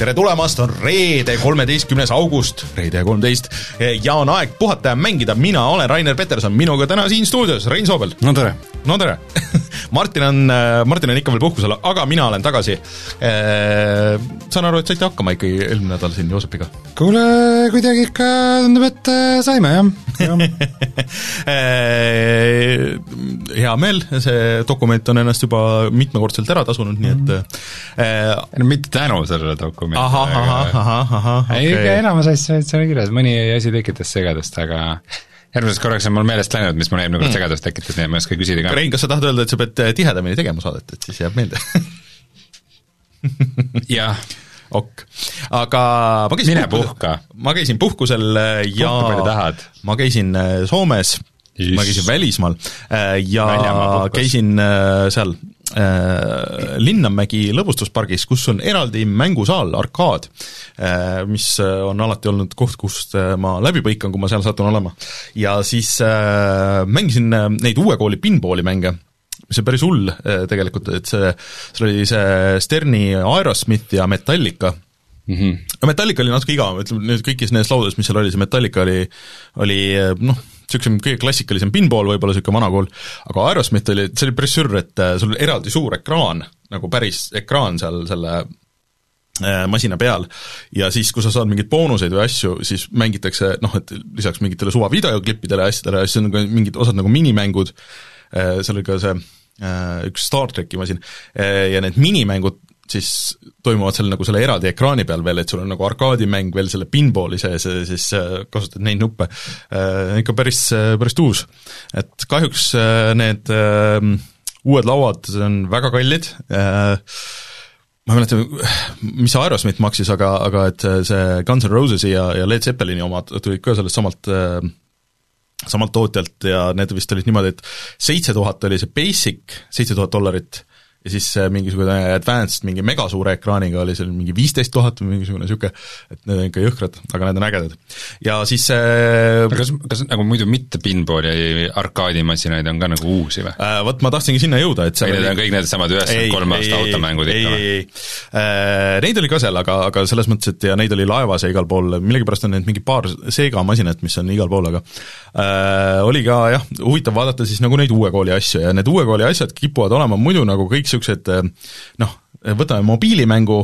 tere tulemast, on reede, kolmeteistkümnes august, reede kolmteist, ja on aeg puhata ja mängida, mina olen Rainer Peterson, minuga täna siin stuudios Rein Soobel. no tere! no tere Martin on, Martin on ikka veel puhkusel, aga mina olen tagasi. Saan aru, et saite hakkama ikkagi eelmine nädal siin Joosepiga? kuule, kuidagi ikka tundub, et äh, saime, jah, jah. hea meel, see dokument on ennast juba mitmekordselt ära tasunud, nii et äh, no mitte tänu sellele dokumendile. ahah, ahah, ahah, ahah, okei okay.. enamus asju olid seal kirjas, mõni asi tekitas segadust, aga järgmiseks korraks on mul meelest läinud, mis mul eelmine kord mm. segadust tekitas, nii et ma ei oska küsida ka. Rein, kas sa tahad öelda, et sa pead tihedamini tegema saadet, et siis jääb meelde jah. ok, aga ma käisin mine puhka. ma käisin puhkusel ja ma käisin äh, Soomes, ma käisin välismaal äh, ja käisin äh, seal äh, Linnamägi lõbustuspargis, kus on eraldi mängusaal, arkaad äh,, mis äh, on alati olnud koht, kust äh, ma läbi põikan, kui ma seal satun olema. ja siis äh, mängisin äh, neid uue kooli pinballi mänge, mis on päris hull äh, tegelikult, et see, seal oli see Sterni Aerosmith ja Metallica mm, -hmm. Metallica oli natuke igav, ütleme nüüd kõigis nendes lauludes, mis seal oli, see Metallica oli, oli noh, niisugune kõige klassikalisem pinball võib-olla, niisugune vana kool, aga Aerosmith oli, see oli päris sürr, et äh, sul oli eraldi suur ekraan, nagu päris ekraan seal selle äh, masina peal ja siis, kui sa saad mingeid boonuseid või asju, siis mängitakse noh, et lisaks mingitele suva videoklippidele ja asjadele, siis on ka mingid osad nagu minimängud, äh, seal oli ka see üks Star tracki masin ja need minimängud siis toimuvad seal nagu selle eraldi ekraani peal veel, et sul on nagu arkaadimäng veel selle pinballi sees ja siis äh, kasutad neid nuppe, äh, ikka päris, äh, päris tuus. et kahjuks need uued lauad on väga kallid, ma ei mäleta, mis see Aerosmith maksis, aga, aga et see Guns N Rosesi ja, ja Led Zeppelini omad tulid ka sellest samalt samalt tootjalt ja need vist olid niimoodi, et seitse tuhat oli see basic, seitse tuhat dollarit ja siis mingisugune advanced mingi megasuure ekraaniga oli seal mingi viisteist tuhat või mingisugune niisugune, et need on ikka jõhkrad, aga need on ägedad. ja siis äh, kas, kas nagu muidu mitte pinballi arkaadimasinaid on ka nagu uusi või äh,? Vot ma tahtsingi sinna jõuda, et ei, need on kõik needsamad üheksakümmend kolm aasta automängud ikka või? äh, neid oli ka seal, aga, aga selles mõttes, et ja neid oli laevas ja igal pool, millegipärast on neid mingi paar Sega masinat, mis on igal pool, aga äh, oli ka jah, huvitav vaadata siis nagu neid uue kooli asju ja need uue kooli asjad kipuvad olema muidu nagu kõik niisugused eh, noh, võtame mobiilimängu,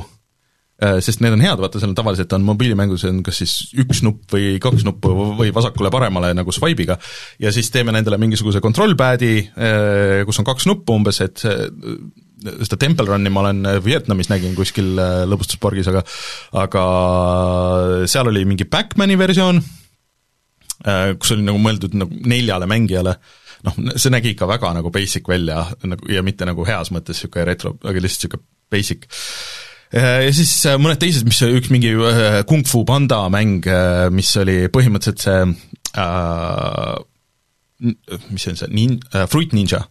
eh, sest need on head, vaata seal tavaliselt on mobiilimängus on kas siis üks nupp või kaks nuppu või vasakule-paremale nagu swipe'iga ja siis teeme nendele mingisuguse control pad'i, eh, kus on kaks nuppu umbes, et seda Temple Run'i ma olen Vietnamis nägin kuskil lõbustuspargis, aga aga seal oli mingi Backmani versioon, kus oli nagu mõeldud nagu neljale mängijale noh, see nägi ikka väga nagu basic välja nagu ja mitte nagu heas mõttes niisugune retro, aga lihtsalt niisugune basic. Ja siis äh, mõned teised, mis üks mingi äh, Kung Fu Panda mäng, äh, mis oli põhimõtteliselt see äh, mis see on see, nin-, Fruit Ninja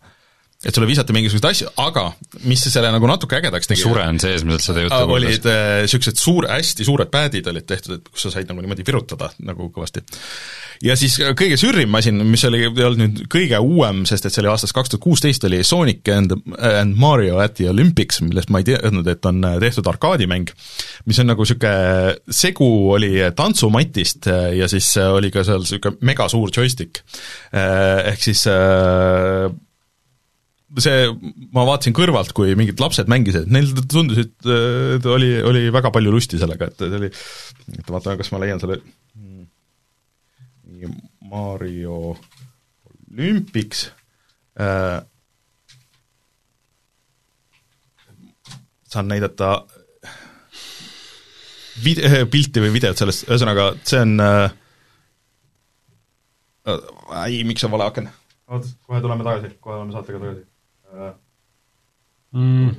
et sulle visati mingisuguseid asju, aga mis selle nagu natuke ägedaks tegi sure on sees, millest seda juttu kuuldas. olid niisugused suur, hästi suured pad'id olid tehtud, et kus sa said nagu niimoodi virutada nagu kõvasti ja siis kõige sürrim masin, mis oli, ei olnud nüüd kõige uuem, sest et see oli aastast kaks tuhat kuusteist, oli Sonic and, and Mario at the Olympics, millest ma ei teadnud, et on tehtud arkaadimäng, mis on nagu niisugune segu oli tantsumatist ja siis oli ka seal niisugune megasuur joystick. Ehk siis see, ma vaatasin kõrvalt, kui mingid lapsed mängisid, neil tundus, et oli, oli väga palju lusti sellega, et see oli, oota vaatame, kas ma leian selle Mario Olympics äh,. saan näidata vid-, äh, pilti või videot sellest, ühesõnaga see on äh,, äh ei, miks on vale aken? oota, kohe tuleme tagasi, kohe oleme saatega tagasi äh.. Mm.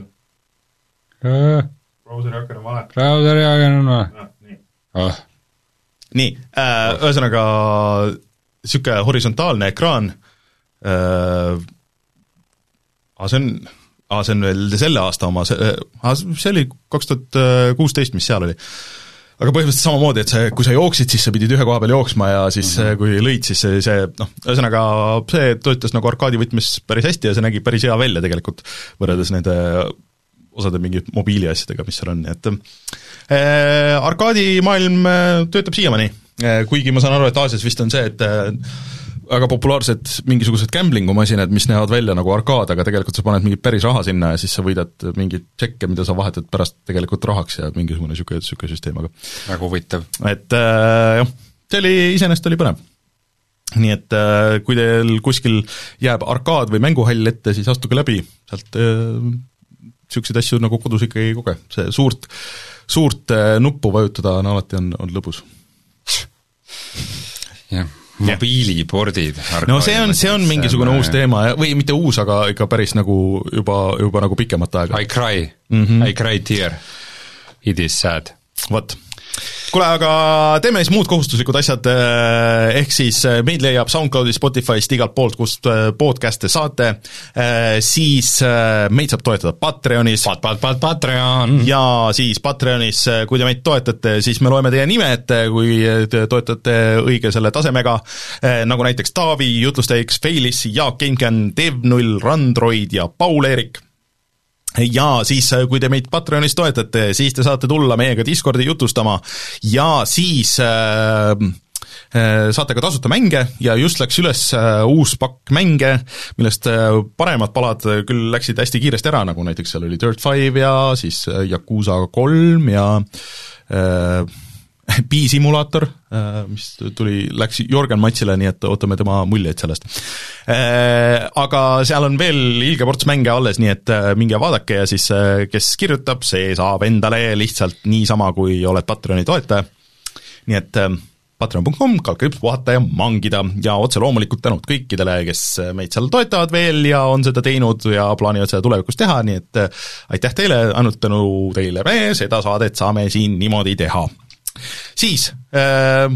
brauseri aken on vale. brauseri aken on vale? nii oh nii äh,, ühesõnaga niisugune horisontaalne ekraan äh,, aga see on, aa, see on veel selle aasta oma, see, see oli kaks tuhat kuusteist, mis seal oli. Aga põhimõtteliselt samamoodi, et see, kui sa jooksid, siis sa pidid ühe koha peal jooksma ja siis mm -hmm. kui lõid, siis see, see noh, ühesõnaga see töötas nagu arkaadivõtmes päris hästi ja see nägi päris hea välja tegelikult, võrreldes nende osade mingi mobiiliasjadega, mis seal on, nii et äh, arkaadimaailm töötab siiamaani, kuigi ma saan aru, et Aasias vist on see, et väga populaarsed mingisugused gamblingu masinad, mis näevad välja nagu arkaad, aga tegelikult sa paned mingit päris raha sinna ja siis sa võidad mingeid tšekke, mida sa vahetad pärast tegelikult rahaks ja mingisugune niisugune, niisugune süsteem, aga väga huvitav. et äh, jah, see oli, iseenesest oli põnev. nii et äh, kui teil kuskil jääb arkaad või mänguhall ette, siis astuge läbi, sealt niisuguseid äh, asju nagu kodus ikkagi ei koge, see suurt, suurt äh, nuppu vajutada on alati, on, on lõbus. jah mobiilipordid. no see on, see on mingisugune uus teema või mitte uus, aga ikka päris nagu juba, juba nagu pikemat aega. I cry mm, -hmm. I cry tear, it is sad. vot kuule, aga teeme siis muud kohustuslikud asjad, eh, ehk siis eh, meid leiab SoundCloudist, Spotify'st, igalt poolt, kust eh, podcast'e saate, siis meid saab toetada Patreonis pat,. Pat-, pat-, Patreon! ja siis Patreonis, kui te meid toetate, siis me loeme teie nime ette, kui te toetate õige selle tasemega, nagu näiteks Taavi, Jutlusteeks, Feilis, Jaak Keinken, Dev0, Randroid ja Paul-Eerik ja siis, äh, kui te meid Patreonis toetate, siis te saate tulla meiega Discordi jutustama ja siis äh, äh saate ka tasuta mänge ja just läks üles äh, uus pakk mänge, millest paremad palad küll läksid hästi kiiresti ära, nagu näiteks seal oli Dirt Five ja siis Yakuusa kolm ja äh, Pi-simulaator, äh, mis tuli, läks Jörgen Matsile, nii et ootame tema muljeid sellest. Äh, aga seal on veel ilge ports mänge alles, nii et äh, minge vaadake ja siis kes kirjutab, see saab endale lihtsalt niisama, kui oled Patreoni toetaja. nii et patreon.com, kaldkriips puhata ja mangida ja otse loomulikult tänud kõikidele, kes meid seal toetavad veel ja on seda teinud ja plaanivad seda tulevikus teha, nii et aitäh teile, ainult tänu teile me seda saadet saame siin niimoodi teha siis äh,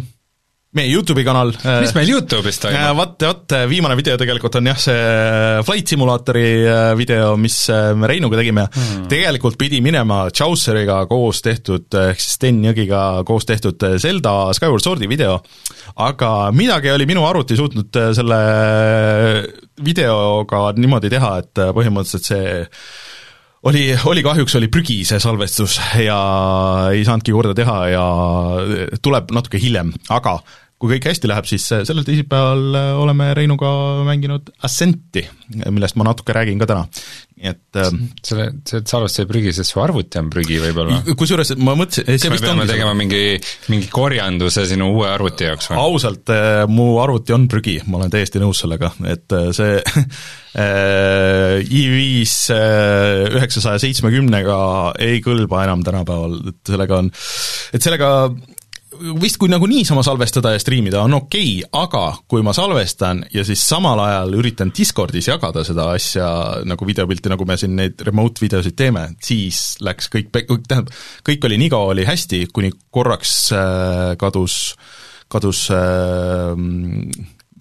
meie Youtube'i kanal. Äh, mis meil Youtube'is toimub? Äh, vot, vot viimane video tegelikult on jah, see Flight Simulaatori äh, video, mis me Reinuga tegime hmm., tegelikult pidi minema Chauceriga koos tehtud, ehk siis Sten Jõgiga koos tehtud Zelda Skyward Swordi video, aga midagi oli minu arvuti suutnud selle videoga niimoodi teha, et põhimõtteliselt see oli, oli kahjuks, oli prügi see salvestus ja ei saanudki korda teha ja tuleb natuke hiljem, aga kui kõik hästi läheb, siis sellel teisipäeval oleme Reinuga mänginud Ascenti, millest ma natuke räägin ka täna, et ähm, selle, see salvestus jäi prügi, sest su arvuti on prügi võib-olla? kusjuures ma mõtlesin, see vist ongi tegema mingi, mingi korjanduse sinu uue arvuti jaoks või? ausalt, mu arvuti on prügi, ma olen täiesti nõus sellega, et see äh, i5 üheksasaja seitsmekümnega ei kõlba enam tänapäeval, et sellega on, et sellega vist kui nagu niisama salvestada ja striimida on okei okay,, aga kui ma salvestan ja siis samal ajal üritan Discordis jagada seda asja nagu videopilti, nagu me siin neid remote videosid teeme, siis läks kõik, tähendab, kõik oli nii kaua, oli hästi, kuni korraks äh, kadus, kadus äh,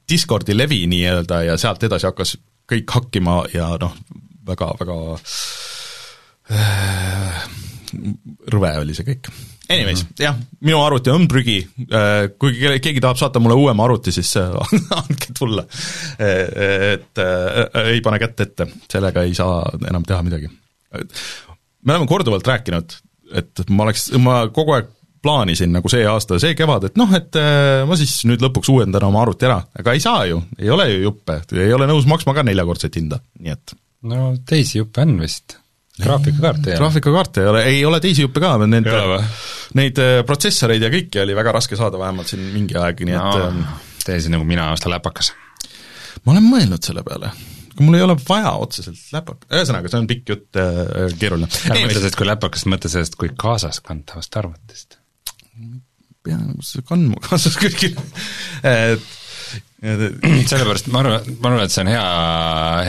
Discordi levi nii-öelda ja sealt edasi hakkas kõik hakkima ja noh, väga, väga äh, rõve oli see kõik Anyways mm, -hmm. jah, minu arvuti on prügi, äh, kui keegi tahab saata mulle uuema arvuti, siis äh, andke tulla. Äh, et ei pane kätt ette, sellega ei saa enam teha midagi. me oleme korduvalt rääkinud, et ma oleks, ma kogu aeg plaanisin nagu see aasta, see kevad, et noh, et ma siis nüüd lõpuks uuendan oma arvuti ära, aga ei saa ju, ei ole ju juppe, ei ole nõus maksma ka neljakordset hinda, nii et no teisi juppe on vist graafikakaarte ei ole? graafikakaarte ei ole, ei ole teisi juppe ka, need, neid äh, protsessoreid ja kõiki oli väga raske saada, vähemalt siin mingi aeg, nii no, et tee siis nagu mina, osta läpakas. ma olen mõelnud selle peale aga mul ei ole vaja otseselt läpak-, ühesõnaga, see on pikk jutt äh,, keeruline. ärme mõtle sellest kui läpakast, mõtle sellest kui kaasaskantavast arvutist. pean kandma kaasas kuskil et sellepärast ma arvan, ma arvan, et see on hea,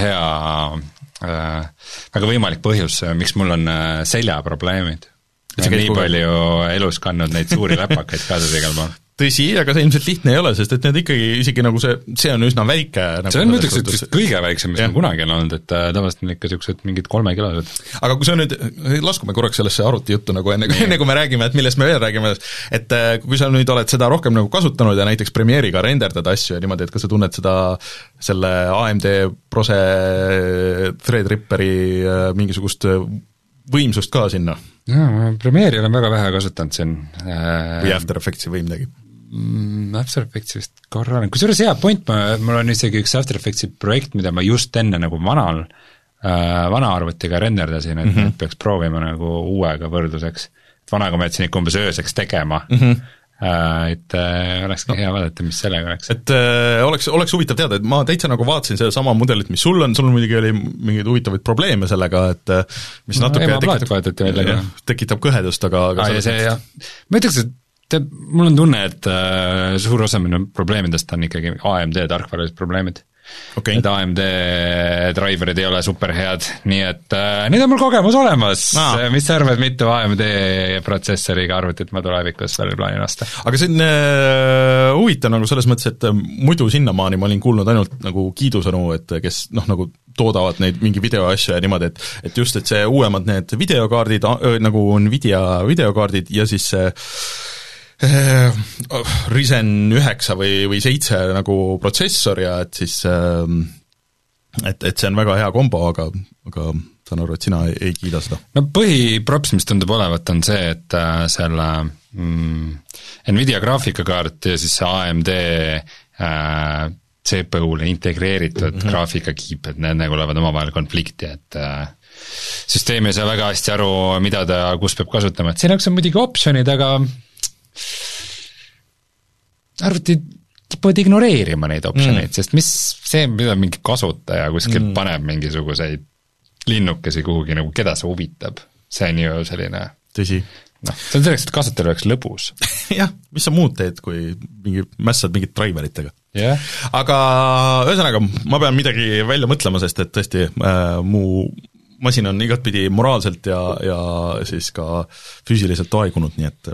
hea Äh, väga võimalik põhjus, miks mul on äh, seljaprobleemid. nii palju elus kandnud neid suuri läpakaid kaasas igal pool tõsi, aga see ilmselt lihtne ei ole, sest et need ikkagi isegi nagu see, see on üsna väike nagu see on, ma ütleks, et vist kõige väiksem, mis mul kunagi on olnud, et äh, tavaliselt on ikka niisugused mingid kolmekilosed. aga kui sa nüüd, laskume korraks sellesse arvutijuttu nagu enne, enne kui me räägime, et millest me veel räägime, et äh, kui sa nüüd oled seda rohkem nagu kasutanud ja näiteks Premiere'iga renderdad asju ja niimoodi, et kas sa tunned seda, selle AMD Prose Threadripperi äh, mingisugust võimsust ka sinna. jaa, ma Premiere'i olen väga vähe kasutanud siin või After Effectsi või midagi mm,? After Effectsi vist korra olen, kusjuures hea point, ma, mul on isegi üks After Effectsi projekt, mida ma just enne nagu vanal äh,, vana arvutiga renderdasin, et mm -hmm. peaks proovima nagu uuega võrdluseks. vanaga ma jätsin ikka umbes ööseks tegema mm, -hmm et äh, olekski no. hea vaadata, mis sellega oleks. et äh, oleks, oleks huvitav teada, et ma täitsa nagu vaatasin sedasama mudelit, mis sul on, sul muidugi oli mingeid huvitavaid probleeme sellega, et äh, mis no, natuke tekitab, tekitab kõhedust, aga, aga Aa, see jah, ma ütleks, et tead, mul on tunne, et äh, suur osa minu probleemidest on ikkagi AMD tarkvaralised probleemid okay.. et AMD driver'id ei ole super head, nii et äh, nüüd on mul kogemus olemas ah., mis sa arvad, mitu AMD protsessoriga arvutit ma tulevikus veel plaanin osta? aga see on äh, huvitav nagu selles mõttes, et äh, muidu sinnamaani ma olin kuulnud ainult nagu kiidusõnu, et kes noh, nagu toodavad neid mingi videoasju ja niimoodi, et et just, et see uuemad need videokaardid, nagu Nvidia videokaardid ja siis see Äh, Ryzen üheksa või, või seitse nagu protsessor ja et siis ähm, et, et see on väga hea kombo, aga, aga saan aru, et sina ei, ei kiida seda? no põhiprops, mis tundub olevat, on see, et äh, selle mm, Nvidia graafikakaart ja siis see AMD äh, CPU-le integreeritud mm -hmm. graafikakiip, et need nagu lähevad omavahel konflikti, et äh, süsteem ei saa väga hästi aru, mida ta kus peab kasutama, et siin jaoks on muidugi optsioonid, aga arvutid kipuvad ignoreerima neid optsioneid mm., sest mis see, mida mingi kasutaja kuskil mm. paneb mingisuguseid linnukesi kuhugi nagu, keda see huvitab, see on ju selline tõsi. noh, see on selleks, et kasutajal oleks lõbus jah, mis sa muud teed, kui mingi, mässad mingit driveritega yeah.. aga ühesõnaga, ma pean midagi välja mõtlema, sest et tõesti äh, mu masin on igatpidi moraalselt ja, ja siis ka füüsiliselt aegunud, nii et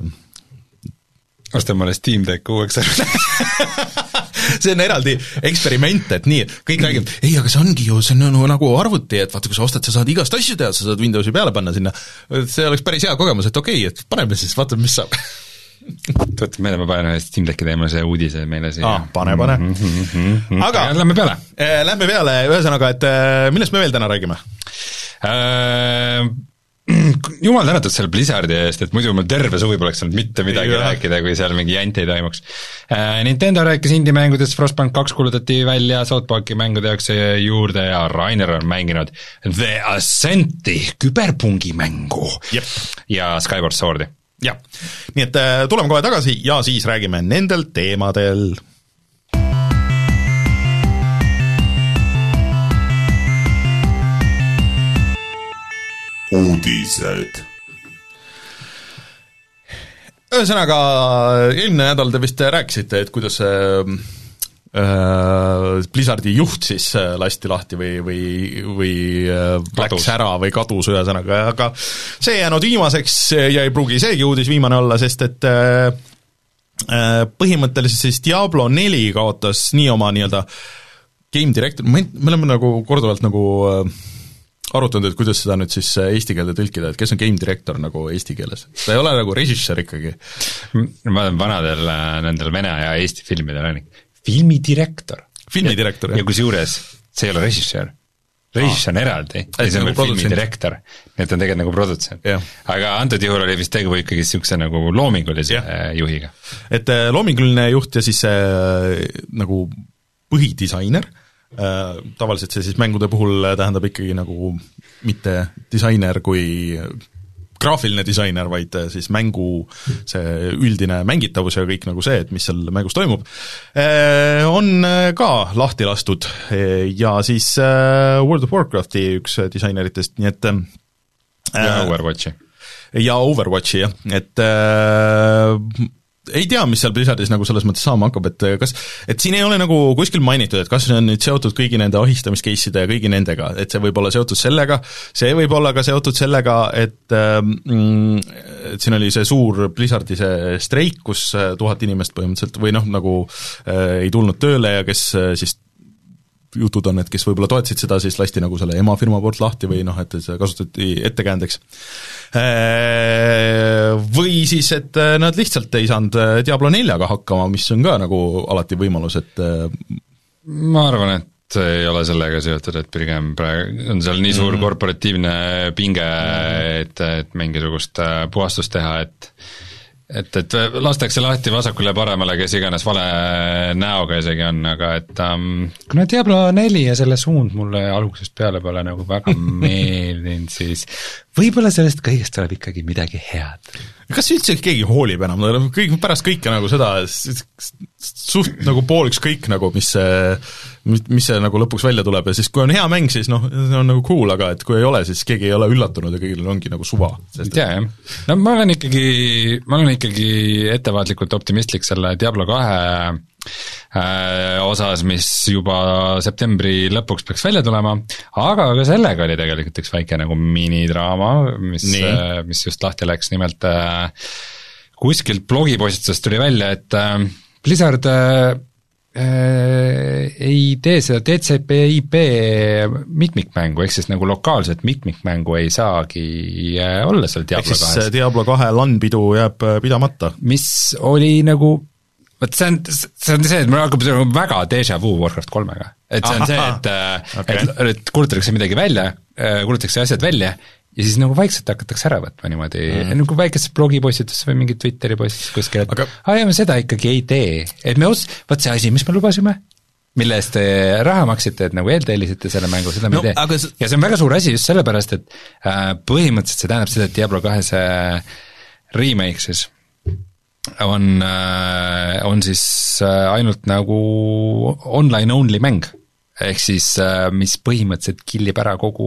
äh, osta omale Steam Deck uueks see on eraldi eksperiment, et nii, kõik räägivad, ei, aga see ongi ju, see on nagu, nagu arvuti, et vaata, kui sa ostad, sa saad igast asju teha, sa saad Windowsi peale panna sinna. see oleks päris hea kogemus, et okei okay,, et paneme siis, vaatame, mis saab tuletan meelde, ma panen ühe Steam Decki teemalise uudise meile siia ah,. pane, pane mm. -hmm. aga lähme peale äh,. Lähme peale, ühesõnaga, et äh, millest me veel täna räägime äh,? jumal tänatud selle Blizzardi eest, et muidu mul terve suvi poleks olnud mitte midagi ja. rääkida, kui seal mingi jant ei toimuks äh,. Nintendo rääkis indie-mängudest, Frostbank kaks kuulutati välja, South Parki mängu tehakse juurde ja Rainer on mänginud The Ascenti küberpungi mängu yep. ja Skyward Swordi. jah, nii et äh, tuleme kohe tagasi ja siis räägime nendel teemadel uudised. ühesõnaga, eelmine nädal te vist rääkisite, et kuidas see äh, Blizzardi juht siis äh, lasti lahti või, või, või äh, läks ära või kadus ühesõnaga, aga see ei jäänud viimaseks ja ei pruugi seegi uudis viimane olla, sest et äh, põhimõtteliselt siis Diablo neli kaotas nii oma nii-öelda game director, me, me oleme nagu korduvalt nagu äh, arutanud, et kuidas seda nüüd siis äh, eesti keelde tõlkida, et kes on game director nagu eesti keeles? ta ei ole nagu režissöör ikkagi. ma olen vanadel äh, nendel vene ja eesti filmidel on filmidirektor. filmidirektor, jah. ja kusjuures see ei ole režissöör. režissöör on eraldi ja see on nagu filmidirektor, nii et ta on tegelikult nagu produtsent. aga antud juhul oli vist tegu ikkagi niisuguse nagu loomingulise ja. Äh, juhiga. et loominguline juht ja siis äh, nagu põhidisainer tavaliselt see siis mängude puhul tähendab ikkagi nagu mitte disainer kui graafiline disainer, vaid äh, siis mängu see üldine mängitavus ja kõik nagu see, et mis seal mängus toimub, äh, on ka lahti lastud. Ja siis World of Warcrafti üks disaineritest, nii et ja Overwatchi. ja Overwatchi jah, et ei tea, mis seal Blizzardis nagu selles mõttes saama hakkab, et kas, et siin ei ole nagu kuskil mainitud, et kas see on nüüd seotud kõigi nende ahistamis case'ide ja kõigi nendega, et see võib olla seotud sellega, see võib olla ka seotud sellega, et mm, et siin oli see suur Blizzardi see streik, kus äh, tuhat inimest põhimõtteliselt või noh, nagu äh, ei tulnud tööle ja kes äh, siis jutud on, et kes võib-olla toetasid seda, siis lasti nagu selle emafirma poolt lahti või noh, et seda kasutati ettekäändeks. Äh, või siis, et äh, nad lihtsalt ei saanud äh, Diablo neljaga hakkama, mis on ka nagu alati võimalus, et ma arvan, et ei ole sellega seotud, et pigem praegu on seal nii suur mm. korporatiivne pinge et, et mingisugust puhastust teha, et et, et lastakse lahti vasakule ja paremale, kes iganes vale näoga isegi on, aga et um, kuna Diablo neli ja selle suund mulle algusest peale pole nagu väga meeldinud, siis võib-olla sellest kõigest tuleb ikkagi midagi head. Kas üldse keegi hoolib enam, kõik, pärast kõike nagu seda, suht nagu pool ükskõik nagu, mis see, mis see nagu lõpuks välja tuleb ja siis kui on hea mäng, siis noh, see on nagu cool, aga et kui ei ole, siis keegi ei ole üllatunud ja kõigil ongi nagu suva. ei tea jah, no ma olen ikkagi, ma olen ikkagi ettevaatlikult optimistlik selle Diablo kahe Äh, osas, mis juba septembri lõpuks peaks välja tulema, aga ka sellega oli tegelikult üks väike nagu minidraama, mis, äh, mis just lahti läks, nimelt äh, kuskilt blogipostitusest tuli välja, et Blizzard ei tee seda TCP/IP mitmikmängu, ehk siis nagu lokaalset mitmikmängu ei saagi olla seal Diablo kahes. ehk siis Diablo kahe LAN-pidu jääb pidamata. mis oli nagu vot see on, see on see, et mul hakkab väga déjà vu Warcraft kolmega. et see on Aha, see, et äh, okay., et, kuulutatakse midagi välja, äh, kuulutatakse asjad välja ja siis nagu vaikselt hakatakse ära võtma niimoodi mm., nagu väikestes blogipostituses või mingi Twitteri postitus kuskil, et aga... aa jaa, me seda ikkagi ei tee, et me os-, vot see asi, mis me lubasime, mille eest te raha maksite, et nagu eeltellisite selle mängu, seda me no, ei tee aga.... ja see on väga suur asi just sellepärast, et äh, põhimõtteliselt see tähendab seda, et Diablo kahe see remake siis on, äh, on siis äh, ainult nagu online-only mäng. ehk siis äh, mis põhimõtteliselt killib ära kogu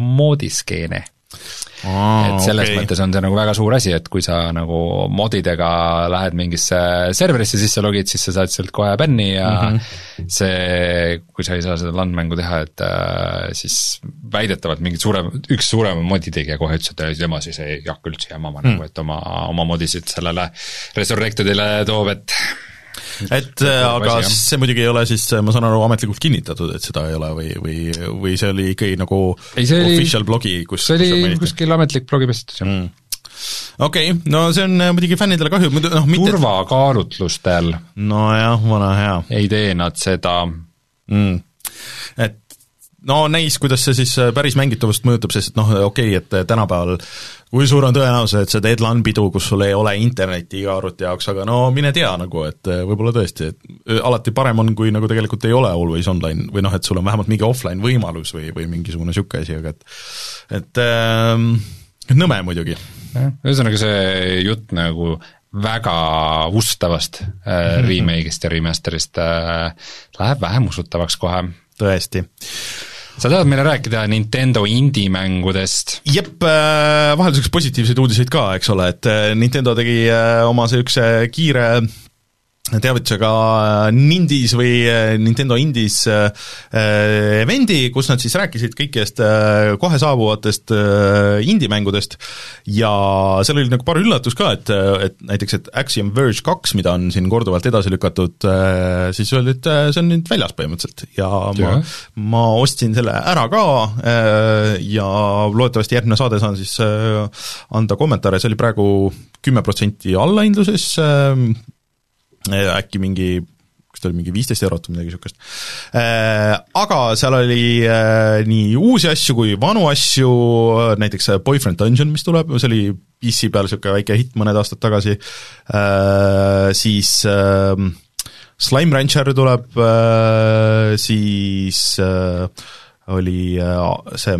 moodiskeene Aa, et selles okay. mõttes on see nagu väga suur asi, et kui sa nagu modidega lähed mingisse serverisse sisse logid, siis sa saad sealt kohe bänni ja mm -hmm. see, kui sa ei saa seda LAN-mängu teha, et äh, siis väidetavalt mingi suurem, üks suurem modi tegija kohe ütles, et tema siis ei hakka üldse jamama mm. nagu, et oma, oma modisid sellele Resurrectedile toob, et et äh, aga asi, see muidugi ei ole siis, ma saan aru, ametlikult kinnitatud, et seda ei ole või, või, või see oli ikkagi nagu ei, oli, official blogi, kus see oli kuskil ametlik blogipostitus, jah. Mm. Okei okay,, no see on äh, muidugi fännidele kahju, noh mitte turvakaalutlustel nojah, vana hea. ei tee nad seda. Mm.. et no näis, kuidas see siis äh, päris mängitavust mõjutab, sest et noh, okei okay,, et tänapäeval kui suur on tõenäosus, et sa teed LAN-pidu, kus sul ei ole internetti iga arvuti jaoks, aga no mine tea nagu, et eh, võib-olla tõesti, et eh, alati parem on, kui nagu tegelikult ei ole always online või noh, et sul on vähemalt mingi offline võimalus või, või mingisugune niisugune asi, aga et et äh, nõme muidugi. ühesõnaga see jutt nagu väga ustavast äh, remake'ist ja remaster'ist äh, läheb vähem usutavaks kohe. tõesti sa tahad meile rääkida Nintendo indie-mängudest? jep, äh, vahelduseks positiivseid uudiseid ka, eks ole, et äh, Nintendo tegi äh, oma niisuguse kiire teavitusega Nindis või äh, Nintendo Indies äh, event'i, kus nad siis rääkisid kõikidest äh, kohe saabuvatest indie-mängudest ja seal oli nagu paar üllatust ka, et, et näiteks, et Axiom Verge kaks, mida on siin korduvalt edasi lükatud, siis öeldi, et see on nüüd väljas põhimõtteliselt. Ja, ja. ma, ma ostsin selle ära ka ja loodetavasti järgmine saade saan siis anda kommentaare, see oli praegu kümme protsenti allahindluses, äkki mingi kas ta oli mingi viisteist eurot või midagi niisugust. Äh, aga seal oli äh, nii uusi asju kui vanu asju, näiteks Boyfriend Dungeon, mis tuleb, see oli PC peal niisugune väike hitt mõned aastad tagasi, äh, siis ähm, Slime Rancher tuleb, siis oli see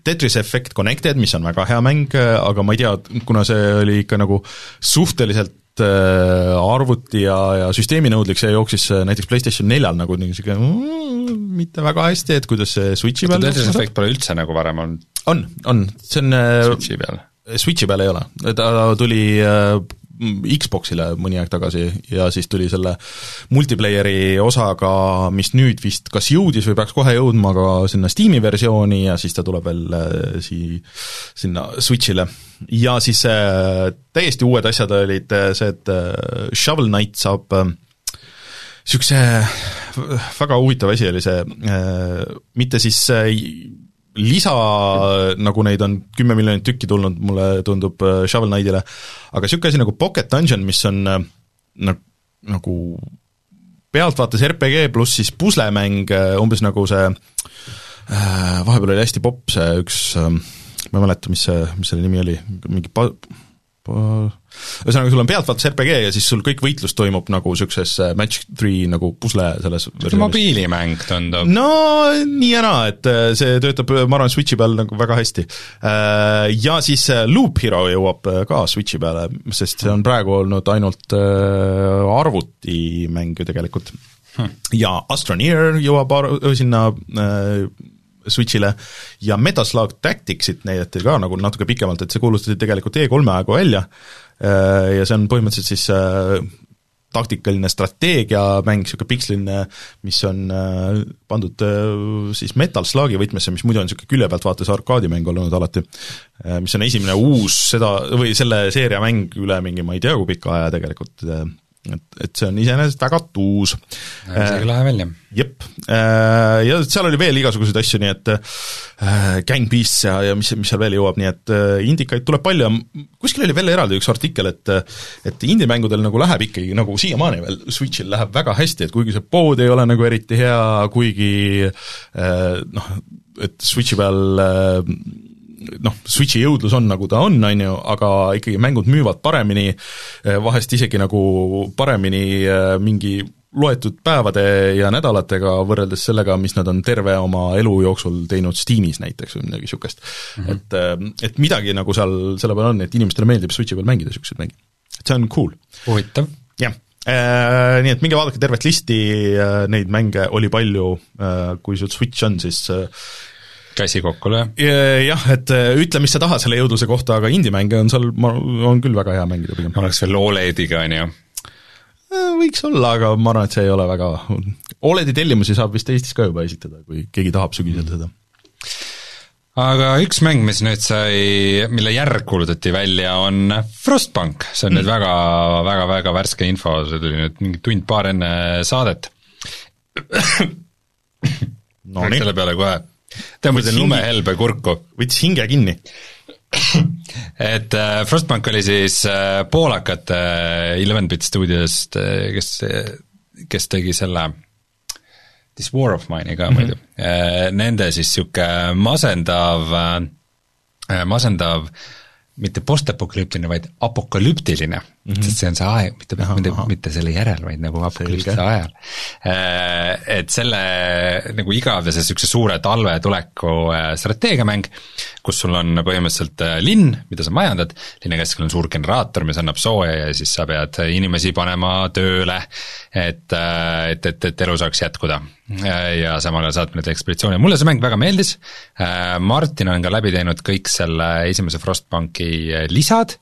Tetris Effect Connected, mis on väga hea mäng, aga ma ei tea, kuna see oli ikka nagu suhteliselt Äh, arvuti ja, ja süsteeminõudlik, see jooksis äh, näiteks PlayStation neljal nagu niisugune mm, mitte väga hästi, et kuidas see Switchi peal Tetris Effect pole üldse nagu varem olnud? on, on, see on äh, Switchi peal? Switchi peal ei ole, ta tuli Xboxile mõni aeg tagasi ja siis tuli selle multiplayer'i osaga, mis nüüd vist kas jõudis või peaks kohe jõudma ka sinna Steam'i versiooni ja siis ta tuleb veel äh, sii-, sinna Switch'ile. ja siis äh, täiesti uued asjad olid äh, see, et Shovel Knight saab niisuguse väga huvitav asi oli see mitte siis lisa, nagu neid on kümme miljonit tükki tulnud, mulle tundub äh, Shovel Knightile, aga niisugune asi nagu Pocket Dungeon, mis on äh, nagu, nagu pealtvaates RPG pluss siis puslemäng, umbes nagu see vahepeal oli hästi popp see üks, ma ei mäleta, mis see, mis selle nimi oli, mingi pa-, ühesõnaga, sul on pealtvaates RPG ja siis sul kõik võitlus toimub nagu niisuguses äh, match three nagu pusle selles mobiilimäng tundub. no nii ja naa, et äh, see töötab, ma arvan, Switchi peal nagu väga hästi. Äh, ja siis Loop Hero jõuab ka Switchi peale, sest see on praegu olnud ainult arvutimäng ju tegelikult hmm.. ja Astroneer jõuab ar-, sinna Switch'ile. Ja Metaslug Tacticsit näidati ka nagu natuke pikemalt, et see kuulutati tegelikult E3-e aegu välja. Äh, ja see on põhimõtteliselt siis äh, taktikaline strateegiamäng, niisugune piksline, mis on äh, pandud siis Metal Slugi võtmesse, mis muidu on niisugune külje pealt vaates arkaadimäng olnud alati, mis on esimene uus seda, või selle seeria mäng üle mingi ma ei tea kui pika aja tegelikult et, et see on iseenesest väga tuus. isegi lahe välja. jep, äh, ja seal oli veel igasuguseid asju, nii et äh, Gang Beasts ja, ja mis, mis seal veel jõuab, nii et äh, indikaid tuleb palju ja kuskil oli veel eraldi üks artikkel, et et indie-mängudel nagu läheb ikkagi nagu siiamaani veel, Switchil läheb väga hästi, et kuigi see pood ei ole nagu eriti hea, kuigi noh, et Switchi peal noh, Switchi jõudlus on, nagu ta on, on ju, aga ikkagi mängud müüvad paremini, eh, vahest isegi nagu paremini eh, mingi loetud päevade ja nädalatega võrreldes sellega, mis nad on terve oma elu jooksul teinud Steamis näiteks või midagi niisugust mm. -hmm. et, eh, et midagi nagu seal selle peal on, et inimestele meeldib Switchi peal mängida niisuguseid mänge. et see on cool. huvitav. jah Äh, nii et minge vaadake tervet listi, neid mänge oli palju, kui sul Switch on, siis käsi kokku löö. jah, et äh, ütle, mis sa tahad selle jõudluse kohta, aga indie-mänge on seal, ma, on küll väga hea mängida pigem. oleks veel Olediga, on ju? Äh, võiks olla, aga ma arvan, et see ei ole väga, Oledi tellimusi saab vist Eestis ka juba esitada, kui keegi tahab sügisel seda. aga üks mäng, mis nüüd sai, mille järg kuulutati välja, on Frostpunk, see on mm. nüüd väga, väga, väga värske info, see tuli nüüd mingi tund-paar enne saadet no, selle peale kohe tõmbasin lumehelbe kurku. võttis hinge kinni et äh, Frostbank oli siis äh, poolakate äh, Eleven Bit stuudiost äh,, kes, kes tegi selle This War of Mine'i ka mm -hmm. muidu äh,, nende siis niisugune masendav äh,, masendav äh, mitte postapokalüptiline, vaid apokalüptiline mm, -hmm. sest see on see aeg, mitte, mitte, mitte selle järel, vaid nagu apokalüptilise ajal. Äh, et selle nagu igavese niisuguse suure talve tuleku äh, strateegiamäng, kus sul on põhimõtteliselt äh, linn, mida sa majandad, linna keskel on suur generaator, mis annab sooja ja siis sa pead inimesi panema tööle, et, et, et, et elu saaks jätkuda. Ja samal ajal saad neid ekspeditsioone, mulle see mäng väga meeldis, Martin on ka läbi teinud kõik selle esimese Frostbanki lisad,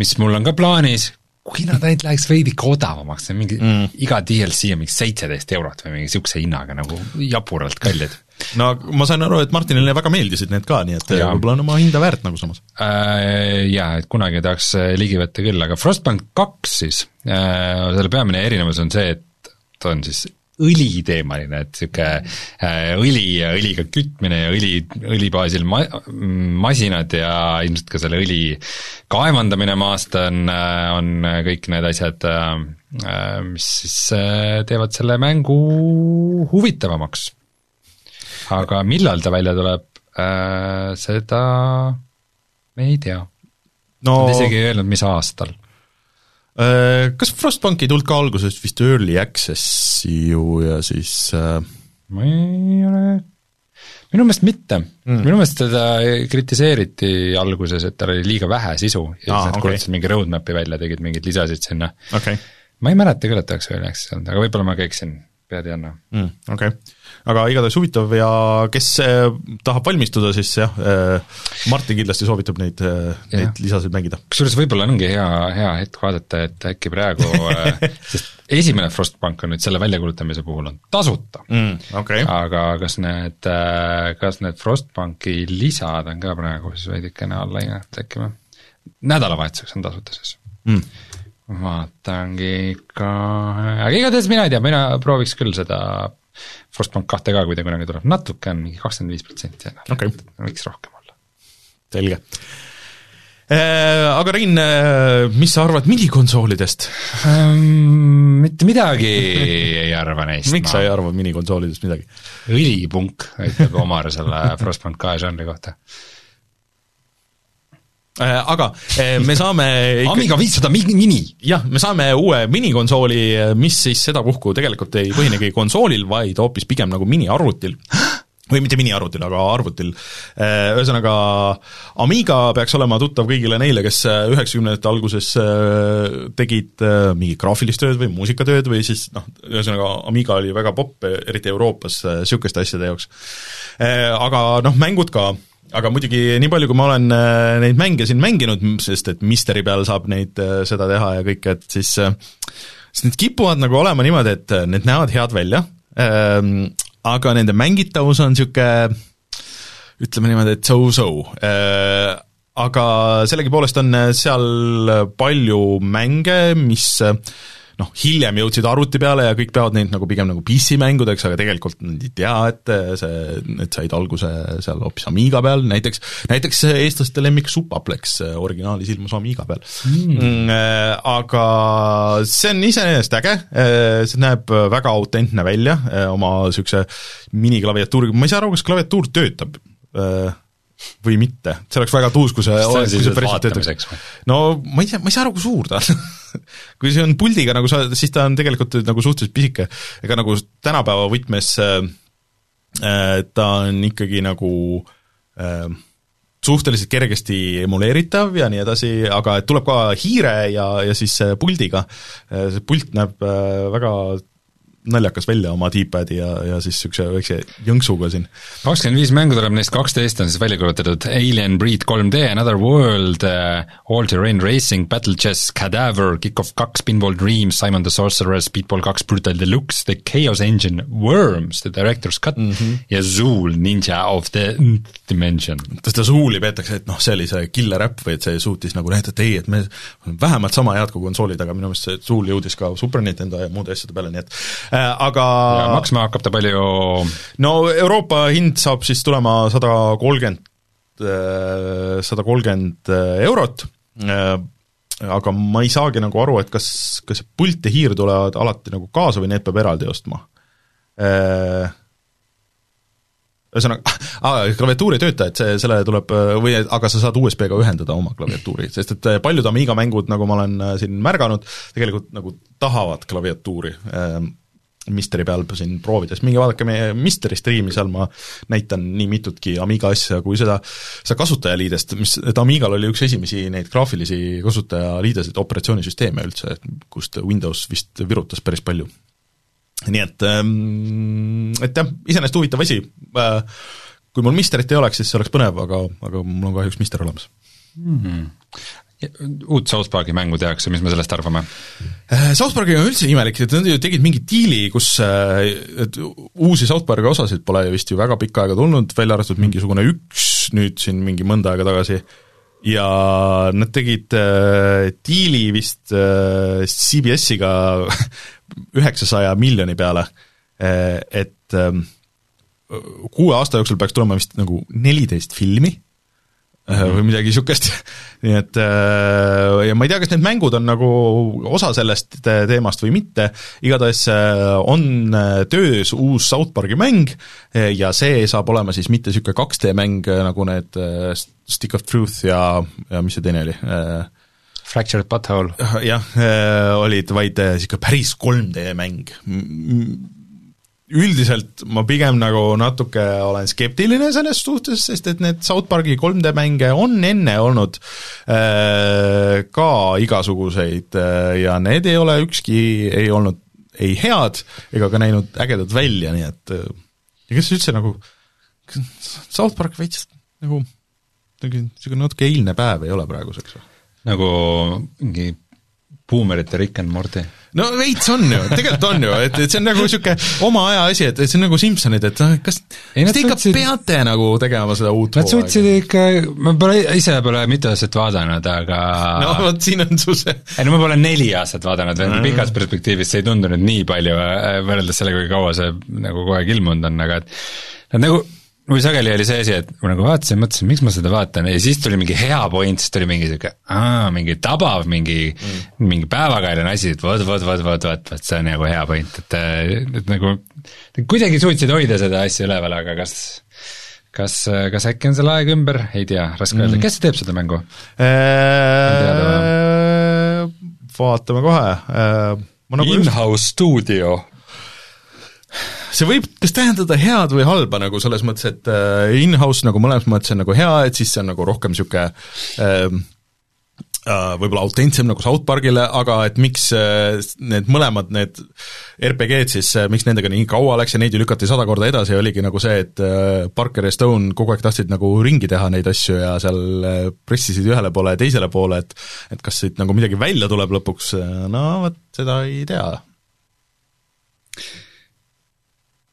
mis mul on ka plaanis, kui nad ainult läheks veidike odavamaks, see on mingi mm., iga DLC on mingi seitseteist eurot või mingi niisuguse hinnaga nagu jaburalt kallid. no ma sain aru, et Martinile väga meeldisid need ka, nii et võib-olla on oma hinda väärt nagu samas äh,. Jaa, et kunagi tahaks ligi võtta küll, aga Frostbank kaks siis äh,, selle peamine erinevus on see, et ta on siis õliteemaline, et niisugune äh, õli ja õliga kütmine ja õli, õli baasil ma-, masinad ja ilmselt ka selle õli kaevandamine maast on, äh, on kõik need asjad, äh, mis siis teevad selle mängu huvitavamaks. aga millal ta välja tuleb, seda me ei tea no.. Nad isegi ei öelnud, mis aastal kas Frostbank ei tulnud ka alguses vist early access'i ju ja siis äh... ma ei ole, minu meelest mitte mm., minu meelest teda kritiseeriti alguses, et tal oli liiga vähe sisu ja siis nad okay. kuulutasid mingi roadmap'i välja, tegid mingeid lisasid sinna okay.. ma ei mäleta küll, et oleks early access olnud, aga võib-olla ma ka eksin, pead ei anna mm,. Okei okay aga igatahes huvitav ja kes äh, tahab valmistuda, siis jah, äh, Martin kindlasti soovitab neid, äh, neid lisasid mängida. kusjuures võib-olla ongi hea, hea hetk vaadata, et äkki praegu sest esimene Frostbank on nüüd selle väljakuulutamise puhul on tasuta mm,. Okay. aga kas need, kas need Frostbanki lisad on ka praegu siis veidikene alla hinnata äkki või? nädalavahetuseks on tasuta siis mm vaatangi ikka, aga igatahes mina ei tea, mina prooviks küll seda Frostbank kahte ka, kui ta kunagi tuleb, natuke on, mingi kakskümmend viis protsenti on okay., võiks rohkem olla. selge. Äh, aga Rein, äh, mis sa arvad minikonsoolidest ähm,? mitte midagi ei arva neist. miks ma... sa ei arva minikonsoolidest midagi? õlipunk, ütleb Omar selle Frostpunk kahe žanri kohta aga me saame ikka... Amiga viissada mini! jah, me saame uue minikonsooli, mis siis sedapuhku tegelikult ei põhinegi konsoolil, vaid hoopis pigem nagu miniarvutil või mitte miniarvutil, aga arvutil. Äh, ühesõnaga, Amiga peaks olema tuttav kõigile neile, kes äh, üheksakümnendate alguses äh, tegid mingit graafilist tööd või muusikatööd või siis noh, ühesõnaga Amiga oli väga popp, eriti Euroopas, niisuguste asjade jaoks. Aga noh, mängud ka, aga muidugi nii palju, kui ma olen neid mänge siin mänginud, sest et Misteri peal saab neid, seda teha ja kõike, et siis siis need kipuvad nagu olema niimoodi, et need näevad head välja, aga nende mängitavus on niisugune ütleme niimoodi, et so-so. Äh,, aga sellegipoolest on seal palju mänge, mis noh, hiljem jõudsid arvuti peale ja kõik peavad neid nagu pigem nagu PC-mängudeks, aga tegelikult nad ei tea, et see, need said alguse seal hoopis Amiga peal, näiteks, näiteks eestlaste lemmik Supaplex originaalis ilmus Amiga peal. Mm.. mm äh, aga see on iseenesest äge, see näeb väga autentne välja oma niisuguse miniklaviatuuriga, ma ei saa aru, kas klaviatuur töötab või mitte, see oleks väga tuus, kui see, kui see päriselt töötaks. no ma ei tea, ma ei saa aru, kui suur ta on. Kui see on puldiga nagu sa, siis ta on tegelikult nagu suhteliselt pisike, ega nagu tänapäeva võtmes äh, äh, ta on ikkagi nagu äh, suhteliselt kergesti emuleeritav ja nii edasi, aga et tuleb ka hiire ja, ja siis puldiga, äh, see pult näeb äh, väga naljakas välja oma D-pad'i ja, ja siis niisuguse väikse jõnksuga siin. kakskümmend viis mängu tuleb, neist kaksteist on siis välja kuulutatud Alien Breed 3D, Another World uh,, All Terrain Racing, Battle Chess, Cadaver, Kick-Off kaks, Pinball Dreams, Simon the Sorcerer, Speedball kaks, Brutal Deluxe, The Chaos Engine, Worms, The Director's Cut mm -hmm. ja Zool, Ninja of the Dimension. seda Zooli peetakse, et noh, see oli see killer äpp või et see suutis nagu näidata, et ei, et me vähemalt sama head kui konsoolid, aga minu meelest see Zool jõudis ka Super Nintendo ja muude asjade peale, nii et aga ja maksma hakkab ta palju? no Euroopa hind saab siis tulema sada kolmkümmend, äh, sada kolmkümmend äh, eurot, aga ma ei saagi nagu aru, et kas, kas pult ja hiir tulevad alati nagu kaasa või need peab eraldi ostma ühesõnaga ah,, klaviatuur ei tööta, et see, selle tuleb või aga sa saad USB-ga ühendada oma klaviatuuri, sest et paljud Amiga mängud, nagu ma olen siin märganud, tegelikult nagu tahavad klaviatuuri Misteri peal siin proovides, minge vaadake meie Misteri striimi, seal ma näitan nii mitutki Amiga asja kui seda, seda kasutajaliidest, mis, et Amigal oli üks esimesi neid graafilisi kasutajaliideseid, operatsioonisüsteeme üldse, kust Windows vist virutas päris palju. nii et, ähm, et jah, iseenesest huvitav asi, äh, kui mul Misterit ei oleks, siis see oleks põnev, aga, aga mul on kahjuks Mister olemas mm. -hmm uut South Park'i mängu tehakse, mis me sellest arvame? Äh, South Park'iga on üldse imelik, et nad ju tegid mingi diili, kus äh, et uusi South Park'i osasid pole vist ju väga pikka aega tulnud, välja arvatud mingisugune üks nüüd siin mingi mõnda aega tagasi, ja nad tegid äh, diili vist äh, CBS-iga üheksasaja miljoni peale, äh, et äh, kuue aasta jooksul peaks tulema vist nagu neliteist filmi või midagi niisugust, nii et äh, ja ma ei tea, kas need mängud on nagu osa sellest teemast või mitte, igatahes äh, on töös uus South Park'i mäng ja see saab olema siis mitte niisugune 2D mäng, nagu need Stick of Truth ja, ja mis see teine oli? Fractured Butthole. jah, olid, vaid niisugune päris 3D mäng üldiselt ma pigem nagu natuke olen skeptiline selles suhtes, sest et need South Park'i 3D mänge on enne olnud äh, ka igasuguseid äh, ja need ei ole ükski, ei olnud ei head ega ka näinud ägedad välja, nii et äh, kes üldse nagu, South Park veits nagu niisugune natuke eilne päev ei ole praeguseks või? nagu mingi buumerite Rick and Morty no veits on ju, tegelikult on ju, et, et see on nagu niisugune oma aja asi, et, et see on nagu Simsonid, et noh, kas, kas te ikka suutsid... peate nagu tegema seda uut Nad suutsid ikka, ma pole, ise pole mitu aastat vaadanud, aga no vot, siin on su see ei no ma pole neli aastat vaadanud veel mm., pikas perspektiivis see ei tundu nüüd nii palju äh, võrreldes sellega, kui kaua see nagu kogu aeg ilmunud on, aga et nad nagu kui sageli oli see asi, et ma nagu vaatasin, mõtlesin, miks ma seda vaatan ja siis tuli mingi hea point, siis tuli mingi sihuke, aa, mingi tabav, mingi mm., mingi päevakajaline asi, et vot, vot, vot, vot, vot, vot see on nagu hea point, et, et nagu kuidagi suutsid hoida seda asja üleval, aga kas kas, kas äkki on selle aeg ümber, ei tea, raske öelda mm., kes teeb seda mängu eee...? vaatame kohe eee nagu In-house stuudio see võib kas tähendada head või halba nagu selles mõttes, et äh, in-house nagu mõlemas mõttes on nagu hea, et siis see on nagu rohkem niisugune äh, äh, võib-olla autentsem nagu South Parkile, aga et miks äh, need mõlemad, need RPG-d siis, äh, miks nendega nii kaua läks ja neid ju lükati sada korda edasi, oligi nagu see, et Parker ja Stone kogu aeg tahtsid nagu ringi teha neid asju ja seal pressisid ühele poole ja teisele poole, et et kas siit nagu midagi välja tuleb lõpuks, no vot, seda ei tea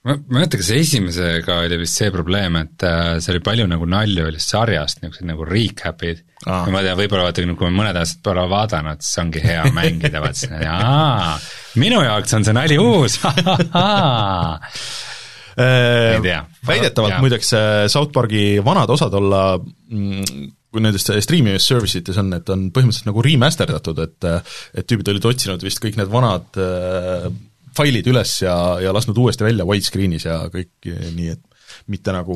ma, ma ei mäleta, kas esimesega oli vist see probleem, et äh, see oli palju nagu nalju oli sarjast, niisugused nagu recap'id. Ah.. ma tean, võib-olla vaata, kui ma mõned aastad pole vaadanud, siis ongi hea mängida, vaata siis aa, minu jaoks on see nali uus. Ei tea. väidetavalt muideks äh, South Park'i vanad osad olla mm, kui nendes streaming service ites on, et on põhimõtteliselt nagu remasterdatud, et et tüübid olid otsinud vist kõik need vanad äh, failid üles ja, ja lasknud uuesti välja widescreen'is ja kõik nii, et mitte nagu,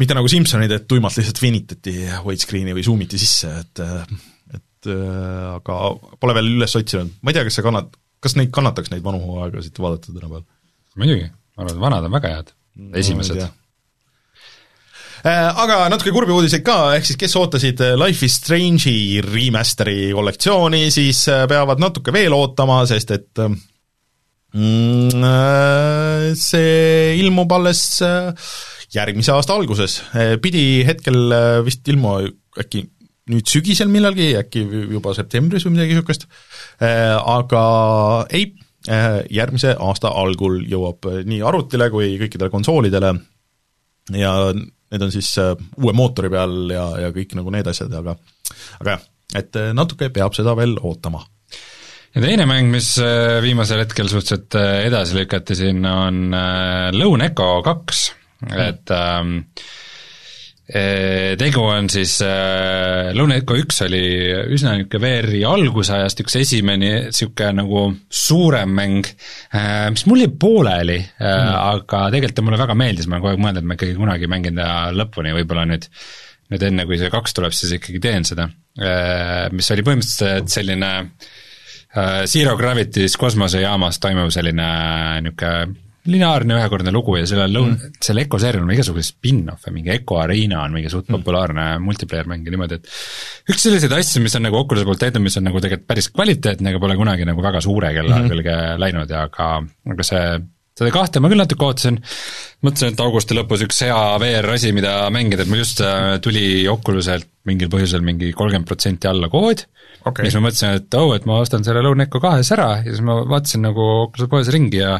mitte nagu Simsonid, et tuimalt lihtsalt venitati widescreen'i või zoom iti sisse, et et aga pole veel üles otsinud, ma ei tea, kas see kannat-, kas neid kannataks, neid vanu hooaegasid vaadata tänapäeval? muidugi, ma arvan, et vanad on väga head, esimesed. no,. Aga natuke kurbi uudiseid ka, ehk siis kes ootasid Life is Strange'i remaster'i kollektsiooni, siis peavad natuke veel ootama, sest et Mm, äh, see ilmub alles äh, järgmise aasta alguses, äh, pidi hetkel vist ilmuma äkki nüüd sügisel millalgi, äkki juba septembris või midagi niisugust, aga ei, järgmise aasta algul jõuab nii arvutile kui kõikidele konsoolidele. Ja need on siis uue mootori peal ja, ja kõik nagu need asjad, aga aga jah, et natuke peab seda veel ootama ja teine mäng, mis äh, viimasel hetkel suhteliselt äh, edasi lükati siin, on äh, Lone Echo kaks, et ähm, tegu on siis äh,, Lone Echo üks oli üsna niisugune VR-i algusajast üks esimene niisugune nagu suurem mäng äh,, mis mul jäi pooleli äh, mm., aga tegelikult ta mulle väga meeldis, ma olen kogu aeg mõelnud, et ma ikkagi kunagi mängin ta lõpuni, võib-olla nüüd nüüd enne, kui see kaks tuleb, siis ikkagi teen seda. Mis oli põhimõtteliselt selline Äh, Zero Gravity's kosmosejaamas toimub selline niisugune lineaarne ühekordne lugu ja sellel lõun- mm., selle Eco seerial on igasuguseid spin-off'e, mingi Eco Arena on mingi suht mm. populaarne multiplayer mäng ja niimoodi, et üks selliseid asju, mis on nagu Oculus'e poolt tehtud, mis on nagu tegelikult päris kvaliteetne, aga pole kunagi nagu väga suure kella mm -hmm. külge läinud ja aga, aga see seda kahte ma küll natuke ootasin, mõtlesin, et augusti lõpus üks hea VR asi, mida mängida, et mul just äh, tuli Oculus'elt mingil põhjusel mingi kolmkümmend protsenti alla kood okay., ja siis ma mõtlesin, et oh, et ma ostan selle Lone Echo kahes ära ja siis ma vaatasin nagu Oculus'e poes ringi ja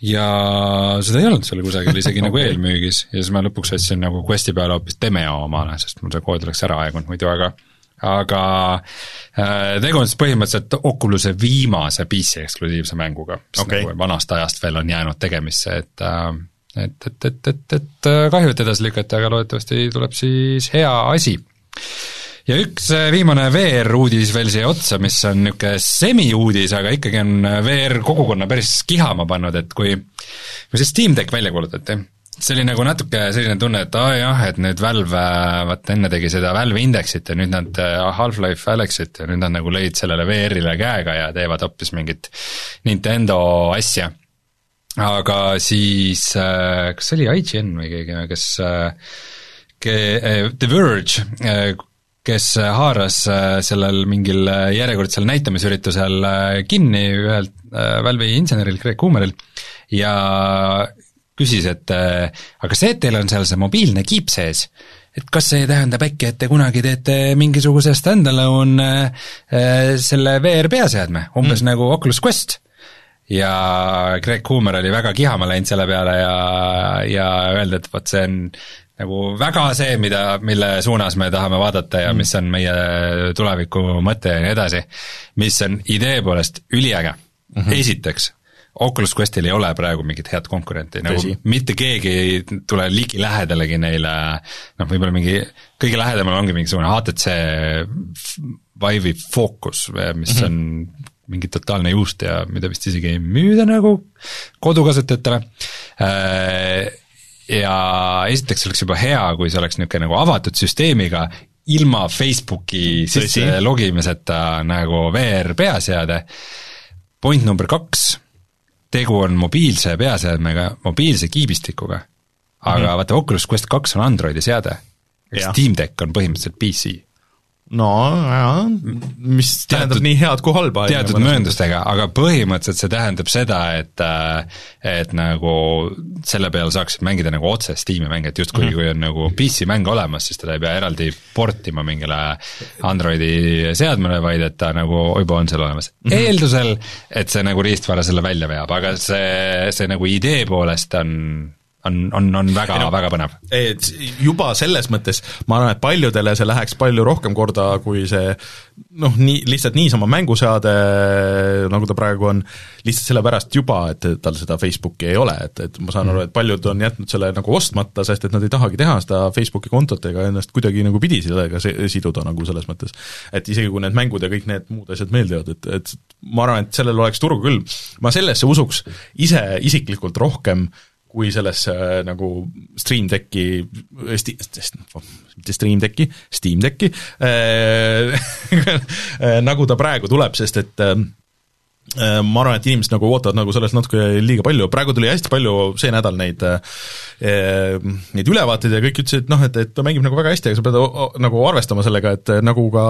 ja seda ei olnud seal kusagil isegi okay. nagu eelmüügis ja siis ma lõpuks ostsin nagu Questi peale hoopis Demeo omale, sest mul see kood oleks ära aegunud muidu, aga aga äh, tegu on siis põhimõtteliselt Oculus'e viimase PC eksklusiivse mänguga, mis okay. nagu vanast ajast veel on jäänud tegemisse, et äh, et, et, et, et, et kahju, et edasi lükati, aga loodetavasti tuleb siis hea asi ja üks äh, viimane VR-uudis veel siia otsa, mis on niisugune semi-uudis, aga ikkagi on äh, VR-kogukonna päris kihama pannud, et kui kui see Steam Deck välja kuulutati, see oli nagu natuke selline tunne, et aa ah, jah, et nüüd Valve, äh, vaata enne tegi seda Valve Indexit ja nüüd nad Half-Life Alyxit ja nüüd nad nagu lõid sellele VR-ile käega ja teevad hoopis mingit Nintendo asja. aga siis, kas see oli IGN või keegi, kes The Verge kes haaras äh, sellel mingil äh, järjekordsel näitamisüritusel äh, kinni ühelt Valve'i inseneril, Greg Coomeril, ja küsis, et aga see, et teil on seal see mobiilne kiip sees, et kas see tähendab äkki, et te kunagi teete mingisuguse stand-alone selle VR peaseadme, umbes mm. nagu Oculus Quest? ja Greg Coomer oli väga kihama läinud selle peale ja, ja öelda, et vot see on nagu väga see, mida, mille suunas me tahame vaadata ja mm. mis on meie tuleviku mõte ja nii edasi, mis on idee poolest üliäge mm. -hmm. esiteks, Oculus Questil ei ole praegu mingit head konkurenti, nagu Tõsi. mitte keegi ei tule ligilähedalegi neile noh, võib-olla mingi, kõige lähedamal ongi mingisugune HTC Vive'i Focus, mis mm -hmm. on mingi totaalne juust ja mida vist isegi ei müüda nagu kodukasutajatele. Äh, ja esiteks oleks juba hea, kui see oleks niisugune nagu avatud süsteemiga, ilma Facebooki sisse logimiseta nagu VR peaseade. point number kaks tegu on mobiilse peaseadmega, mobiilse kiibistikuga, aga mm -hmm. vaata, Oculus Quest kaks on Androidi seade, Steam Deck on põhimõtteliselt PC no jaa, mis teatud, tähendab nii head kui halba. teatud mööndustega, aga põhimõtteliselt see tähendab seda, et äh, et nagu selle peale saaksid mängida nagu otse Steam'i mänge, et justkui mm -hmm. kui on nagu PC mäng olemas, siis teda ei pea eraldi portima mingile Androidi seadmele, vaid et ta nagu juba on seal olemas mm. -hmm. eeldusel, et see nagu riistvara selle välja veab, aga see, see nagu idee poolest on on, on, on väga no,, väga põnev. et juba selles mõttes ma arvan, et paljudele see läheks palju rohkem korda, kui see noh, nii, lihtsalt niisama mänguseade, nagu ta praegu on, lihtsalt sellepärast juba, et tal seda Facebooki ei ole, et, et ma saan mm. aru, et paljud on jätnud selle nagu ostmata, sest et nad ei tahagi teha seda Facebooki kontot ega ennast kuidagi nagu pidi sellega siduda nagu selles mõttes. et isegi, kui need mängud ja kõik need muud asjad meeldivad, et, et ma arvan, et sellel oleks turgu küll. ma sellesse usuks ise isiklikult rohkem äh, kui sellesse äh, nagu Stream Decki, sti-, mitte Stream Decki, Steam Decki äh, äh, nagu ta praegu tuleb, sest et äh, äh, ma arvan, et inimesed nagu ootavad nagu sellest natuke liiga palju, praegu tuli hästi palju see nädal neid neid ülevaateid ja kõik ütlesid, et noh, et, et ta mängib nagu väga hästi, aga sa pead nagu arvestama sellega, et nagu ka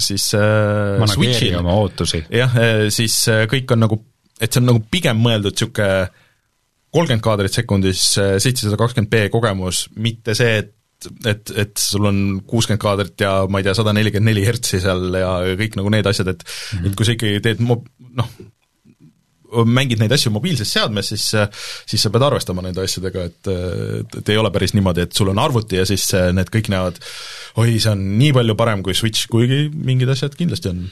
siis Switchi oma ootusi. jah, siis kõik on nagu, et see on nagu pigem mõeldud niisugune kolmkümmend kaadrit sekundis, seitsesada kakskümmend B kogemus, mitte see, et et, et sul on kuuskümmend kaadrit ja ma ei tea, sada nelikümmend neli hertsi seal ja kõik nagu need asjad, et mm -hmm. et kui sa ikkagi teed mo-, noh, mängid neid asju mobiilses seadmes, siis siis sa pead arvestama nende asjadega, et, et, et ei ole päris niimoodi, et sul on arvuti ja siis need kõik näevad oi, see on nii palju parem kui Switch, kuigi mingid asjad kindlasti on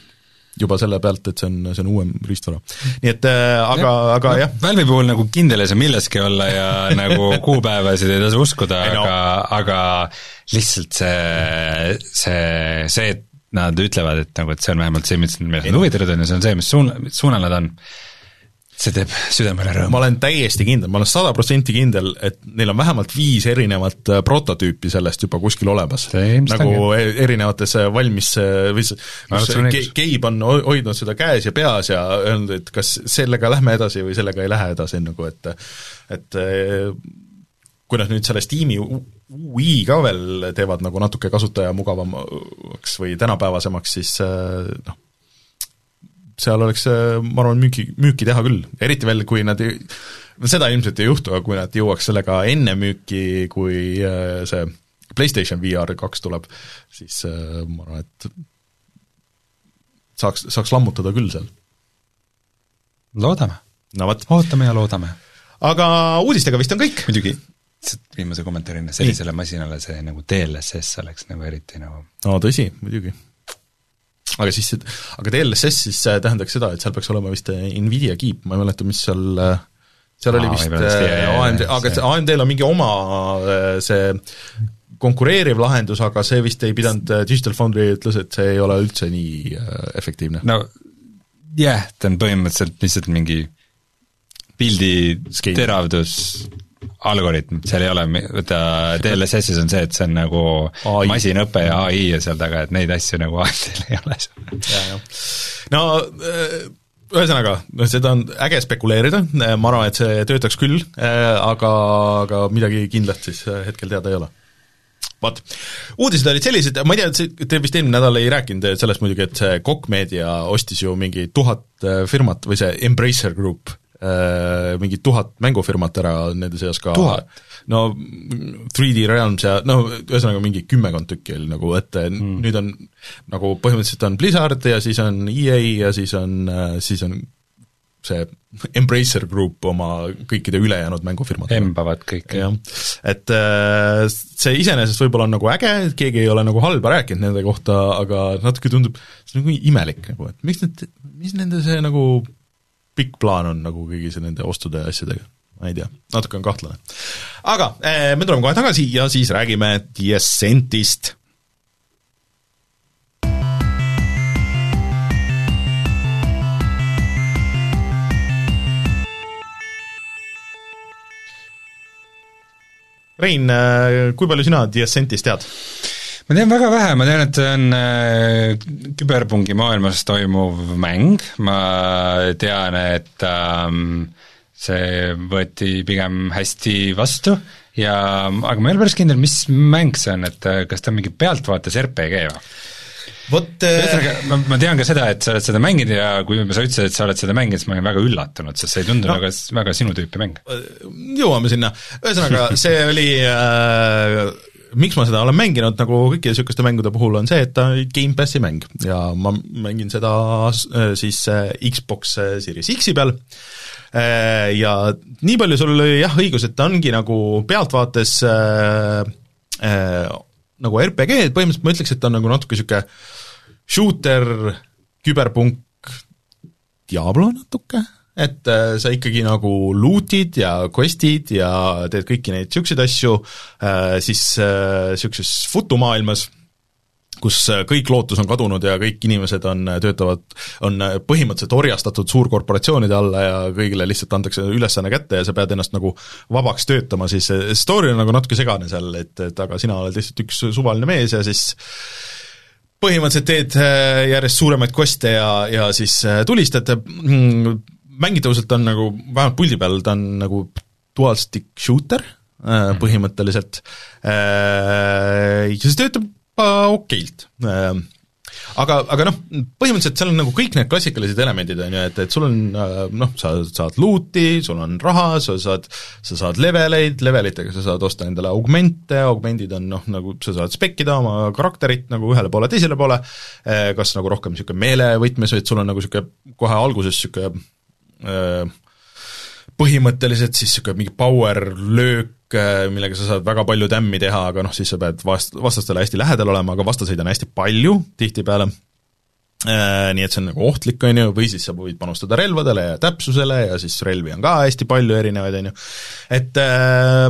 juba selle pealt, et see on, see on uuem riistvara. nii et äh, aga, aga no, jah. Valve'i puhul nagu kindel ei saa milleski olla ja nagu kuupäevasid ei tasu uskuda, aga, aga lihtsalt see, see, see, et nad ütlevad, et nagu, et see on vähemalt see, mis, millest nad huvitatud on ja see on see, mis suun-, suunal nad on see teeb südamele rõõmu. ma olen täiesti kindel, ma olen sada protsenti kindel, et neil on vähemalt viis erinevat äh, prototüüpi sellest juba kuskil olemas. nagu e-, erinevates äh, valmis äh, või kus Keib on hoidnud seda käes ja peas ja öelnud, et kas sellega lähme edasi või sellega ei lähe edasi, nagu et et kui nad nüüd sellest tiimi UI ka veel teevad nagu natuke kasutaja mugavamaks või tänapäevasemaks, siis noh, seal oleks, ma arvan, müüki, müüki teha küll, eriti veel, kui nad ei, seda ilmselt ei juhtu, aga kui nad jõuaks sellega enne müüki, kui äh, see PlayStation VR kaks tuleb, siis äh, ma arvan, et saaks, saaks lammutada küll seal. loodame. no vot. ootame ja loodame. aga uudistega vist on kõik? muidugi viimase kommentaarina sellisele masinale see nagu DLSS oleks nagu eriti nagu no tõsi, muidugi aga siis, aga DLSS siis äh, tähendaks seda, et seal peaks olema vist äh, Nvidia kiip, ma ei mäleta, mis seal äh, seal Aa, oli vist AMD, aga see AMD-l on mingi oma see konkureeriv lahendus, aga see vist ei pidanud, Digital Foundry ütles, et see ei ole üldse nii efektiivne. no jah yeah,, ta on põhimõtteliselt lihtsalt mingi pildi teravdus algoritm, seal ei ole, vaata DLSS-is on see, et see on nagu AI. masinõpe ja ai ja seal taga, et neid asju nagu AMD-l ei ole. Seal. no äh, ühesõnaga, noh seda on äge spekuleerida, ma arvan, et see töötaks küll, äh, aga, aga midagi kindlat siis äh, hetkel teada ei ole. Vot, uudised olid sellised, ma ei tea, te vist eelmine nädal ei rääkinud sellest muidugi, et see Kokk Meedia ostis ju mingi tuhat firmat või see Embracer Group mingi tuhat mängufirmat ära, nende seas ka no 3D Realms ja no ühesõnaga mingi kümmekond tükki oli nagu, et mm. nüüd on nagu põhimõtteliselt on Blizzard ja siis on EA ja siis on, äh, siis on see Embracer Group oma kõikide ülejäänud mängufirmadega. embavad kõik. jah, et äh, see iseenesest võib-olla on nagu äge, et keegi ei ole nagu halba rääkinud nende kohta, aga natuke tundub, see on nagu imelik nagu, et miks need, mis nende see nagu pikk plaan on nagu kõigi nende ostude ja asjadega, ma ei tea, natuke on kahtlane. aga eh, me tuleme kohe tagasi ja siis räägime The Ascentist Rein, äh, kui palju sina The Ascentist tead? Ma tean väga vähe, ma tean, et see on äh, küberpungi maailmas toimuv mäng, ma tean, et ähm, see võeti pigem hästi vastu ja aga ma ei ole päris kindel, mis mäng see on, et äh, kas ta on mingi pealtvaates RPG või? vot äh, ühesõnaga, ma, ma tean ka seda, et sa oled seda mänginud ja kui sa ütlesid, et sa oled seda mänginud, siis ma olin väga üllatunud, sest see ei tundu no, väga, väga sinu tüüpi mäng. Äh, jõuame sinna, ühesõnaga see oli äh, miks ma seda olen mänginud, nagu kõikide niisuguste mängude puhul, on see, et ta Gamepassi mäng. Ja ma mängin seda äh, siis Xbox Series X-i peal. Ja nii palju sul oli jah õigus, et ta ongi nagu pealtvaates äh, äh, nagu RPG, põhimõtteliselt ma ütleks, et ta on nagu natuke niisugune shooter, küberpunk, Diablo natuke, et äh, sa ikkagi nagu loot'id ja quest'id ja teed kõiki neid niisuguseid asju äh,, siis niisuguses äh, futumaailmas kus kõik lootus on kadunud ja kõik inimesed on, töötavad, on põhimõtteliselt orjastatud suurkorporatsioonide alla ja kõigile lihtsalt antakse ülesanne kätte ja sa pead ennast nagu vabaks töötama, siis story on nagu natuke segane seal, et, et aga sina oled lihtsalt üks suvaline mees ja siis põhimõtteliselt teed järjest suuremaid koste ja, ja siis tulistad, mm, mängitavuselt on nagu, vähemalt puldi peal ta on nagu dual stick shooter äh, mhm. põhimõtteliselt, ja see töötab okeilt aga, aga noh, põhimõtteliselt seal on nagu kõik need klassikalised elemendid, on ju, et, et sul on noh, sa saad loot'i, sul on raha, sa saad, sa saad leveleid, levelitega sa saad osta endale augmente, augmendid on noh, nagu sa saad spekkida oma karakterit nagu ühele poole, teisele poole, kas nagu rohkem niisugune meelevõtmes et sul on nagu niisugune kohe alguses niisugune põhimõtteliselt siis niisugune mingi power löök, millega sa saad väga palju tämmi teha, aga noh, siis sa pead vast-, vastastele hästi lähedal olema, aga vastaseid on hästi palju tihtipeale, äh, nii et see on nagu ohtlik, on ju, või siis sa võid panustada relvadele ja täpsusele ja siis relvi on ka hästi palju erinevaid, on ju. et äh,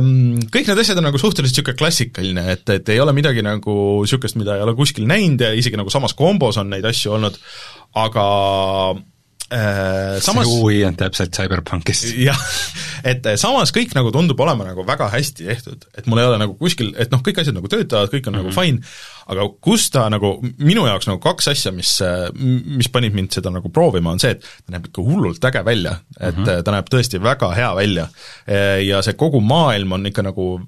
kõik need asjad on nagu suhteliselt niisugune klassikaline, et, et ei ole midagi nagu niisugust, mida ei ole kuskil näinud ja isegi nagu samas kombos on neid asju olnud, aga Äh, samas see UI on täpselt CyberPunkis. jah, et äh, samas kõik nagu tundub olema nagu väga hästi tehtud, et mul ei ole nagu kuskil, et noh, kõik asjad nagu töötavad, kõik on mm -hmm. nagu mhm. fine, aga kus ta nagu, minu jaoks nagu kaks asja, mis, äh, mis panid mind seda nagu proovima, on see, et ta näeb ikka hullult äge välja, et mm -hmm. ta näeb tõesti väga hea välja. Ja see kogu maailm on ikka nagu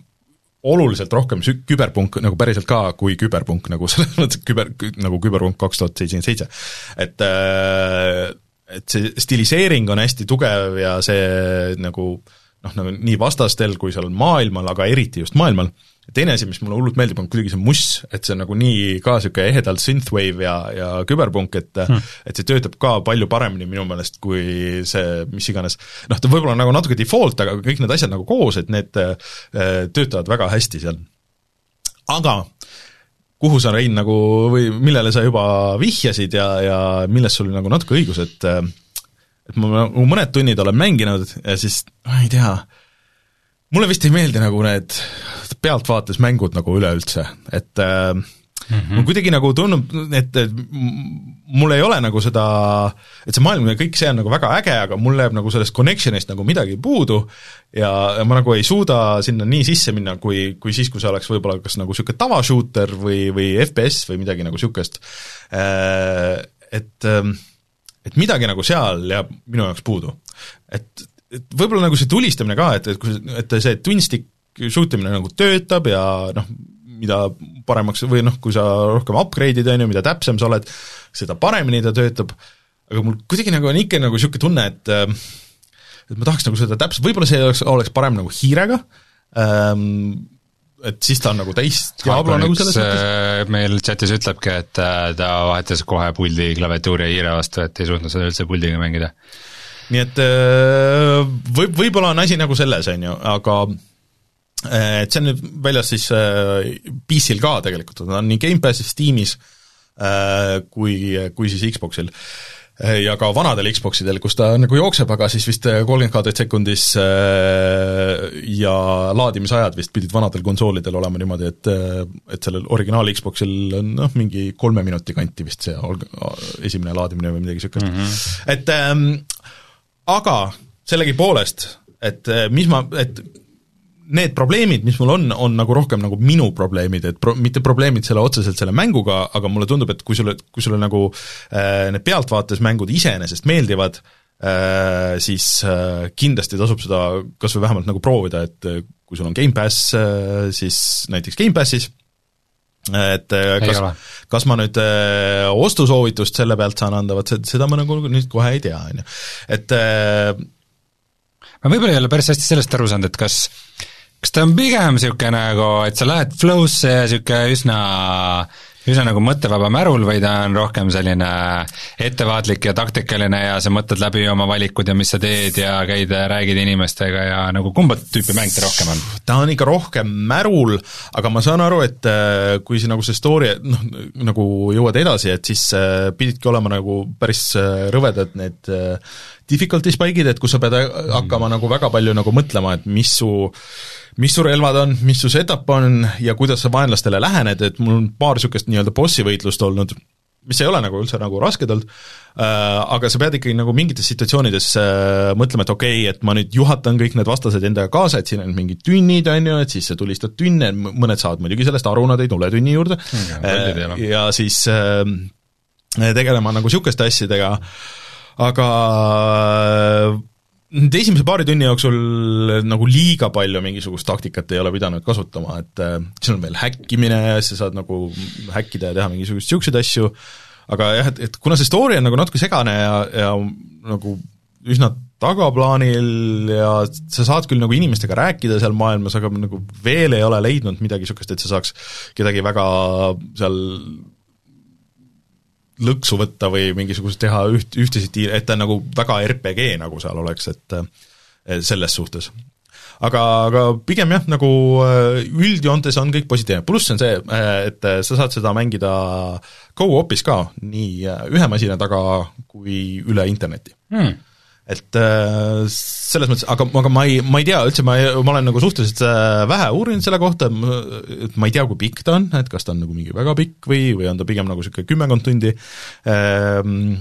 oluliselt rohkem sü-, küberpunk nagu päriselt ka, kui küberpunk nagu selles mõttes, küber, nagu küberpunk kaks tuhat seitsekümmend seitse. et äh, et see stiliseering on hästi tugev ja see nagu noh, nagu nii vastastel kui seal maailmal, aga eriti just maailmal, teine asi, mis mulle hullult meeldib, on kuidagi see muss, et see on nagu nii ka niisugune ehedalt synthwave ja, ja küberpunk, et hmm. et see töötab ka palju paremini minu meelest kui see mis iganes, noh, ta võib-olla nagu natuke default, aga kõik need asjad nagu koos, et need äh, töötavad väga hästi seal. aga kuhu sa, Rein, nagu või millele sa juba vihjasid ja, ja milles sul nagu natuke õigus, et et ma nagu mõned tunnid olen mänginud ja siis ma ei tea, mulle vist ei meeldi nagu need pealtvaates mängud nagu üleüldse, et äh, mm. -hmm. kuidagi nagu tundub, et, et mul ei ole nagu seda, et see maailm ja kõik see on nagu väga äge, aga mul jääb nagu sellest connection'ist nagu midagi puudu ja, ja ma nagu ei suuda sinna nii sisse minna, kui, kui siis, kui see oleks võib-olla kas nagu niisugune tavashooter või, või FPS või midagi nagu niisugust. Äh, et, ähm, et midagi nagu seal jääb minu jaoks puudu. et, et võib-olla nagu see tulistamine ka, et, et kui, et see twin stick shoot imine nagu töötab ja noh, mida paremaks või noh, kui sa rohkem upgrade'id, on ju, mida täpsem sa oled, seda paremini ta töötab, aga mul kuidagi nagu on ikka nagu niisugune tunne, et et ma tahaks nagu seda täpselt, võib-olla see oleks, oleks parem nagu hiirega ähm,, et siis ta on nagu täis Diablo nagu selles mõttes. Äh, meil chatis ütlebki, et äh, ta vahetas kohe puldi klaviatuuri ja hiire vastu, et ei suutnud seda üldse puldiga mängida. nii et äh, võib, võib-olla on asi nagu selles, on ju, aga et see on nüüd väljas siis äh, PC-l ka tegelikult, ta on nii Gamepassis, Steamis äh, kui, kui siis Xboxil ja ka vanadel Xboxidel, kus ta nagu jookseb, aga siis vist kolmkümmend kaadrit sekundis ja laadimisajad vist pidid vanadel konsoolidel olema niimoodi, et et sellel originaal Xboxil on noh, mingi kolme minuti kanti vist see esimene laadimine või midagi niisugust mm. -hmm. et ähm, aga sellegipoolest, et mis ma, et need probleemid, mis mul on, on nagu rohkem nagu minu probleemid, et pro-, mitte probleemid selle otseselt selle mänguga, aga mulle tundub, et kui sulle, kui sulle nagu äh, need pealtvaates mängud iseenesest meeldivad äh,, siis äh, kindlasti tasub seda kas või vähemalt nagu proovida, et äh, kui sul on Gamepass äh,, siis näiteks Gamepassis et äh, kas, kas ma nüüd äh, ostusoovitust selle pealt saan anda, vot seda ma nagu nüüd kohe ei tea, on ju. et äh, ma võib-olla ei ole päris hästi sellest aru saanud, et kas kas ta on pigem niisugune nagu, et sa lähed flow'sse ja niisugune üsna üsna nagu mõttevaba märul või ta on rohkem selline ettevaatlik ja taktikaline ja sa mõtled läbi oma valikud ja mis sa teed ja käid ja räägid inimestega ja nagu kumba tüüpi mäng ta rohkem on? ta on ikka rohkem märul, aga ma saan aru, et äh, kui see nagu see story, noh, nagu jõuad edasi, et siis äh, pididki olema nagu päris äh, rõvedad need difficulty spike'id, et kus sa pead hakkama mm. nagu väga palju nagu mõtlema, et mis su mis su relvad on, mis su setup on ja kuidas sa vaenlastele lähened, et mul on paar niisugust nii-öelda bossi võitlust olnud, mis ei ole nagu üldse nagu rasked olnud äh,, aga sa pead ikkagi nagu mingites situatsioonides äh, mõtlema, et okei okay,, et ma nüüd juhatan kõik need vastased endaga kaasa, et siin on mingid tünnid, on ju, et siis sa tulistad tünne, mõned saavad muidugi sellest aru, nad ei tule tünni juurde. Äh,, ja siis äh, tegelema nagu niisuguste asjadega, aga nüüd esimese paari tunni jooksul nagu liiga palju mingisugust taktikat ei ole pidanud kasutama, et äh, siin on veel häkkimine, sa saad nagu häkkida ja teha mingisuguseid niisuguseid asju, aga jah, et, et kuna see story on nagu natuke segane ja, ja nagu üsna tagaplaanil ja sa saad küll nagu inimestega rääkida seal maailmas, aga nagu veel ei ole leidnud midagi niisugust, et sa saaks kedagi väga seal lõksu võtta või mingisugust teha üht, ühtesid tiire, et ta nagu väga RPG nagu seal oleks, et selles suhtes. aga, aga pigem jah, nagu äh, üldjoontes on kõik positiivne, pluss on see, äh, et sa saad seda mängida go-op'is ka, nii ühe masina taga kui üle interneti. Hmm et äh, selles mõttes, aga, aga ma ei, ma ei tea üldse, ma, ma olen nagu suhteliselt äh, vähe uurinud selle kohta, et ma ei tea, kui pikk ta on, et kas ta on nagu mingi väga pikk või, või on ta pigem nagu niisugune kümmekond tundi, ähm,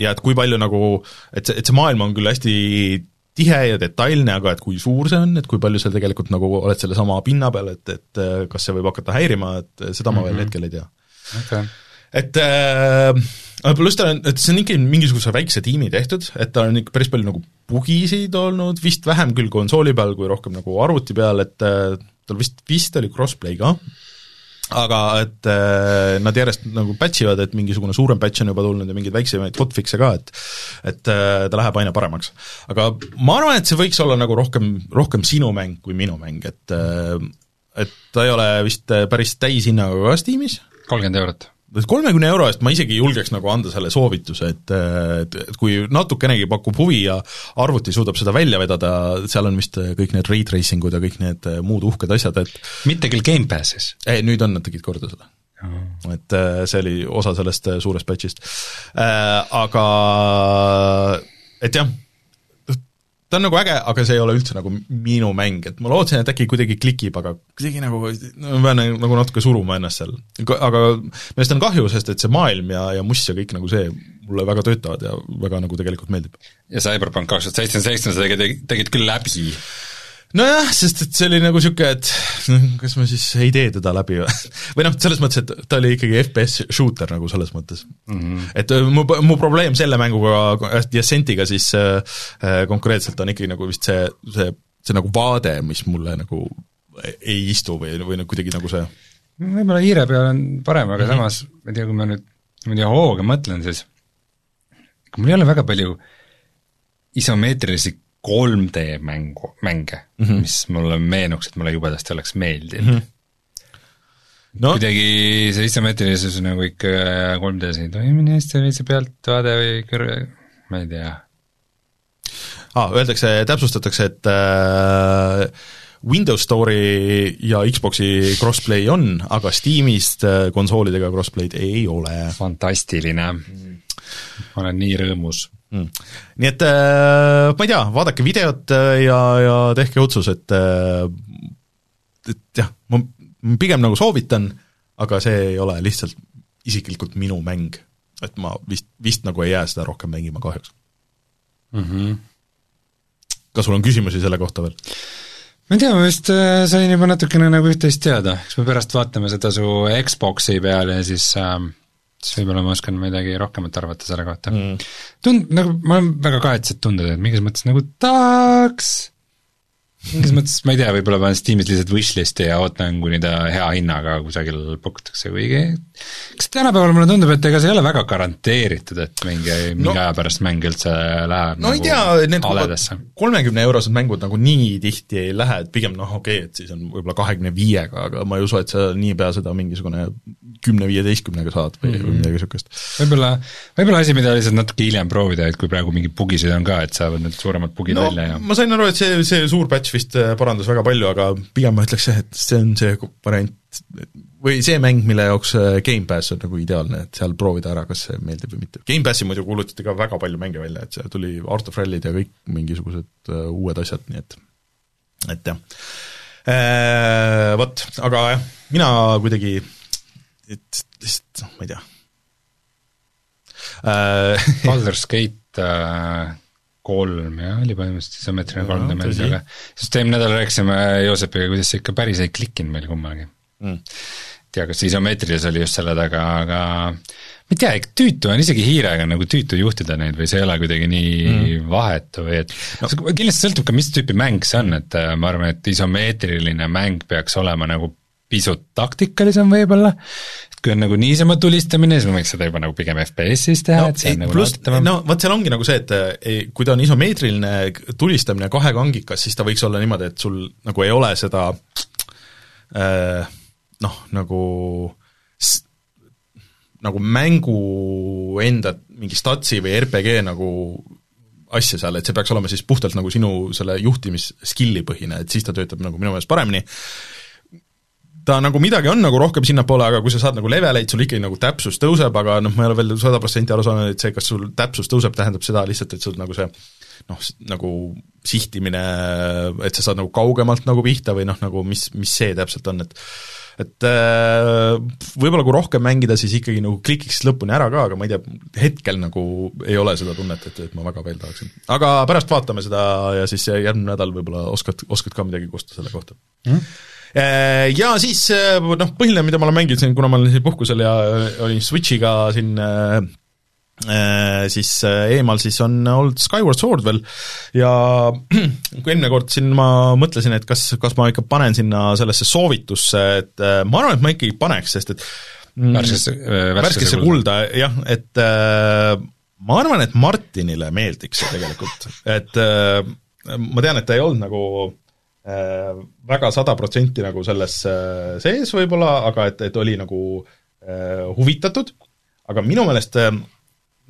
ja et kui palju nagu, et see, et see maailm on küll hästi tihe ja detailne, aga et kui suur see on, et kui palju sa tegelikult nagu oled sellesama pinna peal, et, et kas see võib hakata häirima, et seda ma mm -hmm. veel mhm. hetkel ei tea okay et äh, pluss ta on, et see on ikkagi mingisuguse väikse tiimi tehtud, et ta on ikka päris palju nagu bugisid olnud, vist vähem küll konsooli peal kui rohkem nagu arvuti peal, et äh, tal vist, vist oli crossplay ka, aga et äh, nad järjest nagu patch ivad, et mingisugune suurem patch on juba tulnud ja mingeid väiksemaid hotfix'e ka, et et äh, ta läheb aina paremaks. aga ma arvan, et see võiks olla nagu rohkem, rohkem sinu mäng kui minu mäng, et äh, et ta ei ole vist päris täishinnaga ka Steamis. kolmkümmend eurot kolmekümne euro eest ma isegi julgeks nagu anda selle soovituse, et, et, et kui natukenegi pakub huvi ja arvuti suudab seda välja vedada, seal on vist kõik need ray tracing ud ja kõik need muud uhked asjad, et mitte küll Gamepassis? ei, nüüd on, nad tegid korda seda. et äh, see oli osa sellest äh, suurest batch'ist. Äh, aga et jah, ta on nagu äge, aga see ei ole üldse nagu minu mäng, et ma lootsin, et äkki kuidagi klikib, aga kuidagi nagu, ma pean nagu natuke suruma ennast seal. aga millest on kahju, sest et see maailm ja, ja must ja kõik nagu see mulle väga töötavad ja väga nagu tegelikult meeldib. ja Cyberpunk kaks tuhat seitsekümmend seitse sa tegid, tegid küll läbi nojah, sest et see oli nagu niisugune, et noh, kas ma siis ei tee teda läbi või või noh, selles mõttes, et ta oli ikkagi FPS shooter nagu selles mõttes mm. -hmm. et äh, mu, mu probleem selle mänguga ja Ascentiga siis äh, äh, konkreetselt on ikkagi nagu vist see, see, see nagu vaade, mis mulle nagu ei istu või, või nagu kuidagi nagu see võib-olla hiire peal on parem, aga mm -hmm. samas ma ei tea, kui ma nüüd niimoodi hooga mõtlen, siis mul ei ole väga palju isomeetrilisi 3D mängu, mänge mm, -hmm. mis mulle meenuks, et mulle jubedasti oleks meeldinud mm. -hmm. No. kuidagi see isomeetrilisus nagu ikka 3D-s ei toimi nii hästi või see pealtvaade või kõrve, ma ei tea ah,. Öeldakse, täpsustatakse, et äh, Windows Store'i ja Xbox'i crossplay on, aga Steamist äh, konsoolidega crossplay'd ei ole. fantastiline mm ma olen nii rõõmus mm.. nii et äh, ma ei tea, vaadake videot ja, ja tehke otsus, et et jah, ma pigem nagu soovitan, aga see ei ole lihtsalt isiklikult minu mäng. et ma vist, vist nagu ei jää seda rohkem mängima kahjuks mm. -hmm. kas sul on küsimusi selle kohta veel? ma ei tea, ma vist äh, sain juba natukene nagu üht-teist teada, eks me pärast vaatame seda su Xbox'i peale ja siis äh, siis võib-olla ma oskan midagi rohkemat arvata selle kohta. Mm.. tund-, nagu ma olen väga kahetsed tunded, et mingis mõttes nagu tahaks mingis mõttes, ma ei tea, võib-olla panen Steamis lihtsalt wishlist'i ja ootan, kuni ta hea hinnaga kusagil pakutakse, kuigi kas tänapäeval mulle tundub, et ega see ei ole väga garanteeritud, et mingi, mingi no, aja pärast mäng üldse läheb no nagu ei tea, need kolmekümne eurosed mängud nagu nii tihti ei lähe, et pigem noh, okei okay,, et siis on võib-olla kahekümne viiega, aga ma ei usu, et sa niipea seda mingisugune kümne-viieteistkümnega saad või mm -hmm. midagi niisugust. võib-olla, võib-olla asi, mida lihtsalt natuke hiljem proovida, et kui praegu mingeid bugisid on ka, et saavad need suuremad bugid no, välja ja ma sain aru, et see, see suur patch vist äh, parandas väga palju, aga pigem ma ütleks jah, et see on see variant, või see mäng, mille jaoks äh, Gamepass on nagu ideaalne, et seal proovida ära, kas see meeldib või mitte. Gamepassi muidu kuulutati ka väga palju mänge välja, et seal tuli Art of Rally'd ja kõik mingisugused uh, uued asjad, nii et et jah eee, Vot, aga jah, mina kuidagi et lihtsalt noh, ma ei tea äh, Baldur's Gate äh, kolm jah, oli põhimõtteliselt isomeetriline 3D mäng, aga sest eelmine nädal rääkisime Joosepiga, kuidas see ikka päris ei klikkinud meil kummalgi mm.. tea, kas isomeetrilis oli just selle taga, aga ma ei tea, tüütu on isegi hiirega nagu tüütu juhtida neid või see ei ole kuidagi nii mm. vahetu või et no. kindlasti sõltub ka, mis tüüpi mäng see on, et äh, ma arvan, et isomeetriline mäng peaks olema nagu pisut taktikalisem võib-olla, kui on nagu niisama tulistamine, siis võiks seda juba nagu pigem FPS-is teha no,, et see on nagu pluss, no vot seal ongi nagu see, et ei, kui ta on isomeetriline tulistamine kahekangikas, siis ta võiks olla niimoodi, et sul nagu ei ole seda äh, noh, nagu nagu mängu enda mingi statsi või RPG nagu asja seal, et see peaks olema siis puhtalt nagu sinu selle juhtimisskill'i põhine, et siis ta töötab nagu minu meelest paremini ta nagu midagi on nagu rohkem sinnapoole, aga kui sa saad nagu leveleid, sul ikkagi nagu täpsus tõuseb, aga noh, ma ei ole veel sada protsenti aru saanud, et see, kas sul täpsus tõuseb, tähendab seda lihtsalt, et sul nagu see noh, nagu sihtimine, et sa saad nagu kaugemalt nagu pihta või noh, nagu mis, mis see täpselt on, et et äh, võib-olla kui rohkem mängida, siis ikkagi nagu klikiks lõpuni ära ka, aga ma ei tea, hetkel nagu ei ole seda tunnet, et, et ma väga veel tahaksin. aga pärast vaatame seda ja siis järgmine nädal võib-olla oskad, oskad ka midagi kosta selle kohta mm. -hmm ja siis äh, noh, põhiline, mida ma olen mänginud siin, kuna ma olen siin puhkusel ja äh, olin Switchiga siin siis eemal, siis on olnud Skyward Sword veel. Ja kui eelmine kord siin ma mõtlesin, et kas, kas ma ikka panen sinna sellesse soovitusse, et ma arvan, et ma ikkagi paneks, sest et mm, värskesse, värskesse kulda, jah, et ma arvan, et Martinile meeldiks see tegelikult, et ma tean, et ta ei olnud nagu Äh, väga sada protsenti nagu selles äh, sees võib-olla, aga et, et oli nagu äh, huvitatud, aga minu meelest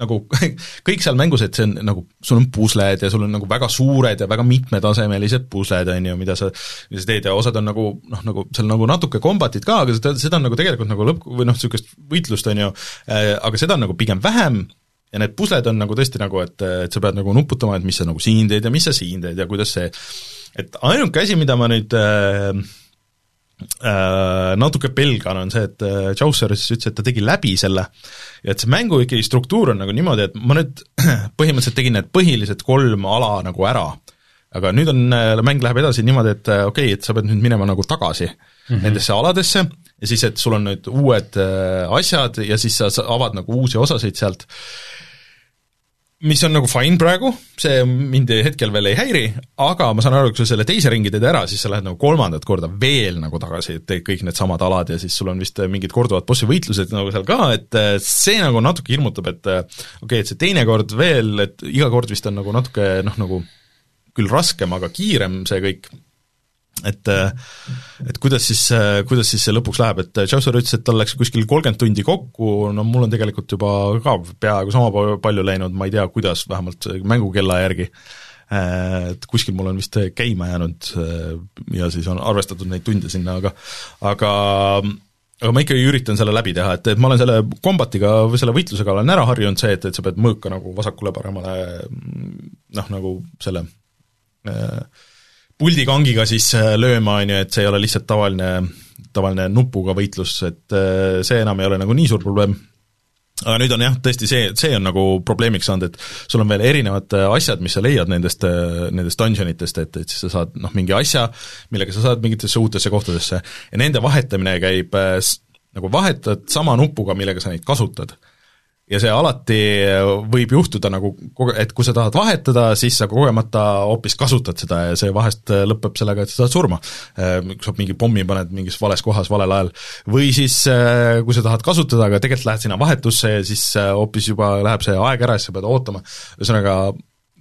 nagu kõik seal mängus, et see on nagu, sul on pusled ja sul on nagu väga suured ja väga mitmetasemelised pusled, on ju, mida sa, mida sa teed ja osad on nagu noh, nagu seal nagu natuke kombatit ka, aga seda, seda on nagu tegelikult nagu lõpp, või noh, niisugust võitlust, on ju, aga seda on nagu pigem vähem ja need pusled on nagu tõesti nagu, et, et sa pead nagu nuputama, et mis sa nagu siin teed ja mis sa siin teed ja kuidas see et ainuke asi, mida ma nüüd äh, äh, natuke pelgan, on see, et äh, Chaucer siis ütles, et ta tegi läbi selle. Ja et see mängu ikkagi struktuur on nagu niimoodi, et ma nüüd põhimõtteliselt tegin need põhilised kolm ala nagu ära, aga nüüd on, äh, mäng läheb edasi niimoodi, et äh, okei okay,, et sa pead nüüd minema nagu tagasi mm -hmm. nendesse aladesse. Ja siis, et sul on nüüd uued asjad ja siis sa, sa avad nagu uusi osasid sealt mis on nagu fine praegu, see mind hetkel veel ei häiri, aga ma saan aru, kui sa selle teise ringi teed ära, siis sa lähed nagu kolmandat korda veel nagu tagasi, et teed kõik needsamad alad ja siis sul on vist mingid korduvad bossi võitlused nagu seal ka, et äh, see nagu natuke hirmutab, et äh, okei okay,, et see teine kord veel, et iga kord vist on nagu natuke noh, nagu küll raskem, aga kiirem see kõik, et et kuidas siis, kuidas siis see lõpuks läheb, et Chaucer ütles, et tal läks kuskil kolmkümmend tundi kokku, no mul on tegelikult juba ka peaaegu sama palju läinud, ma ei tea, kuidas, vähemalt mängukella järgi, et kuskil mul on vist käima jäänud ja siis on arvestatud neid tunde sinna, aga aga aga ma ikkagi üritan selle läbi teha, et, et ma olen selle kombatiga või selle võitlusega olen ära harjunud, see, et, et sa pead mõõka nagu vasakule-paremale noh, nagu selle äh, puldikangiga siis äh, lööma, on ju, et see ei ole lihtsalt tavaline, tavaline nupuga võitlus, et äh, see enam ei ole nagu nii suur probleem. Aga nüüd on jah, tõesti see, see on nagu probleemiks saanud, et sul on veel erinevad äh, asjad, mis sa leiad nendest, nendest dungeonitest, et, et siis sa saad noh, mingi asja, millega sa saad mingitesse uutesse kohtadesse. Ja nende vahetamine käib nagu vahetad sama nupuga, millega sa neid kasutad ja see alati võib juhtuda nagu, et kui sa tahad vahetada, siis sa kogemata hoopis kasutad seda ja see vahest lõpeb sellega, et sa saad surma. kui sa mingi pommi paned mingis vales kohas valel ajal. või siis, kui sa tahad kasutada, aga tegelikult lähed sinna vahetusse ja siis hoopis juba läheb see aeg ära ja siis sa pead ootama, ühesõnaga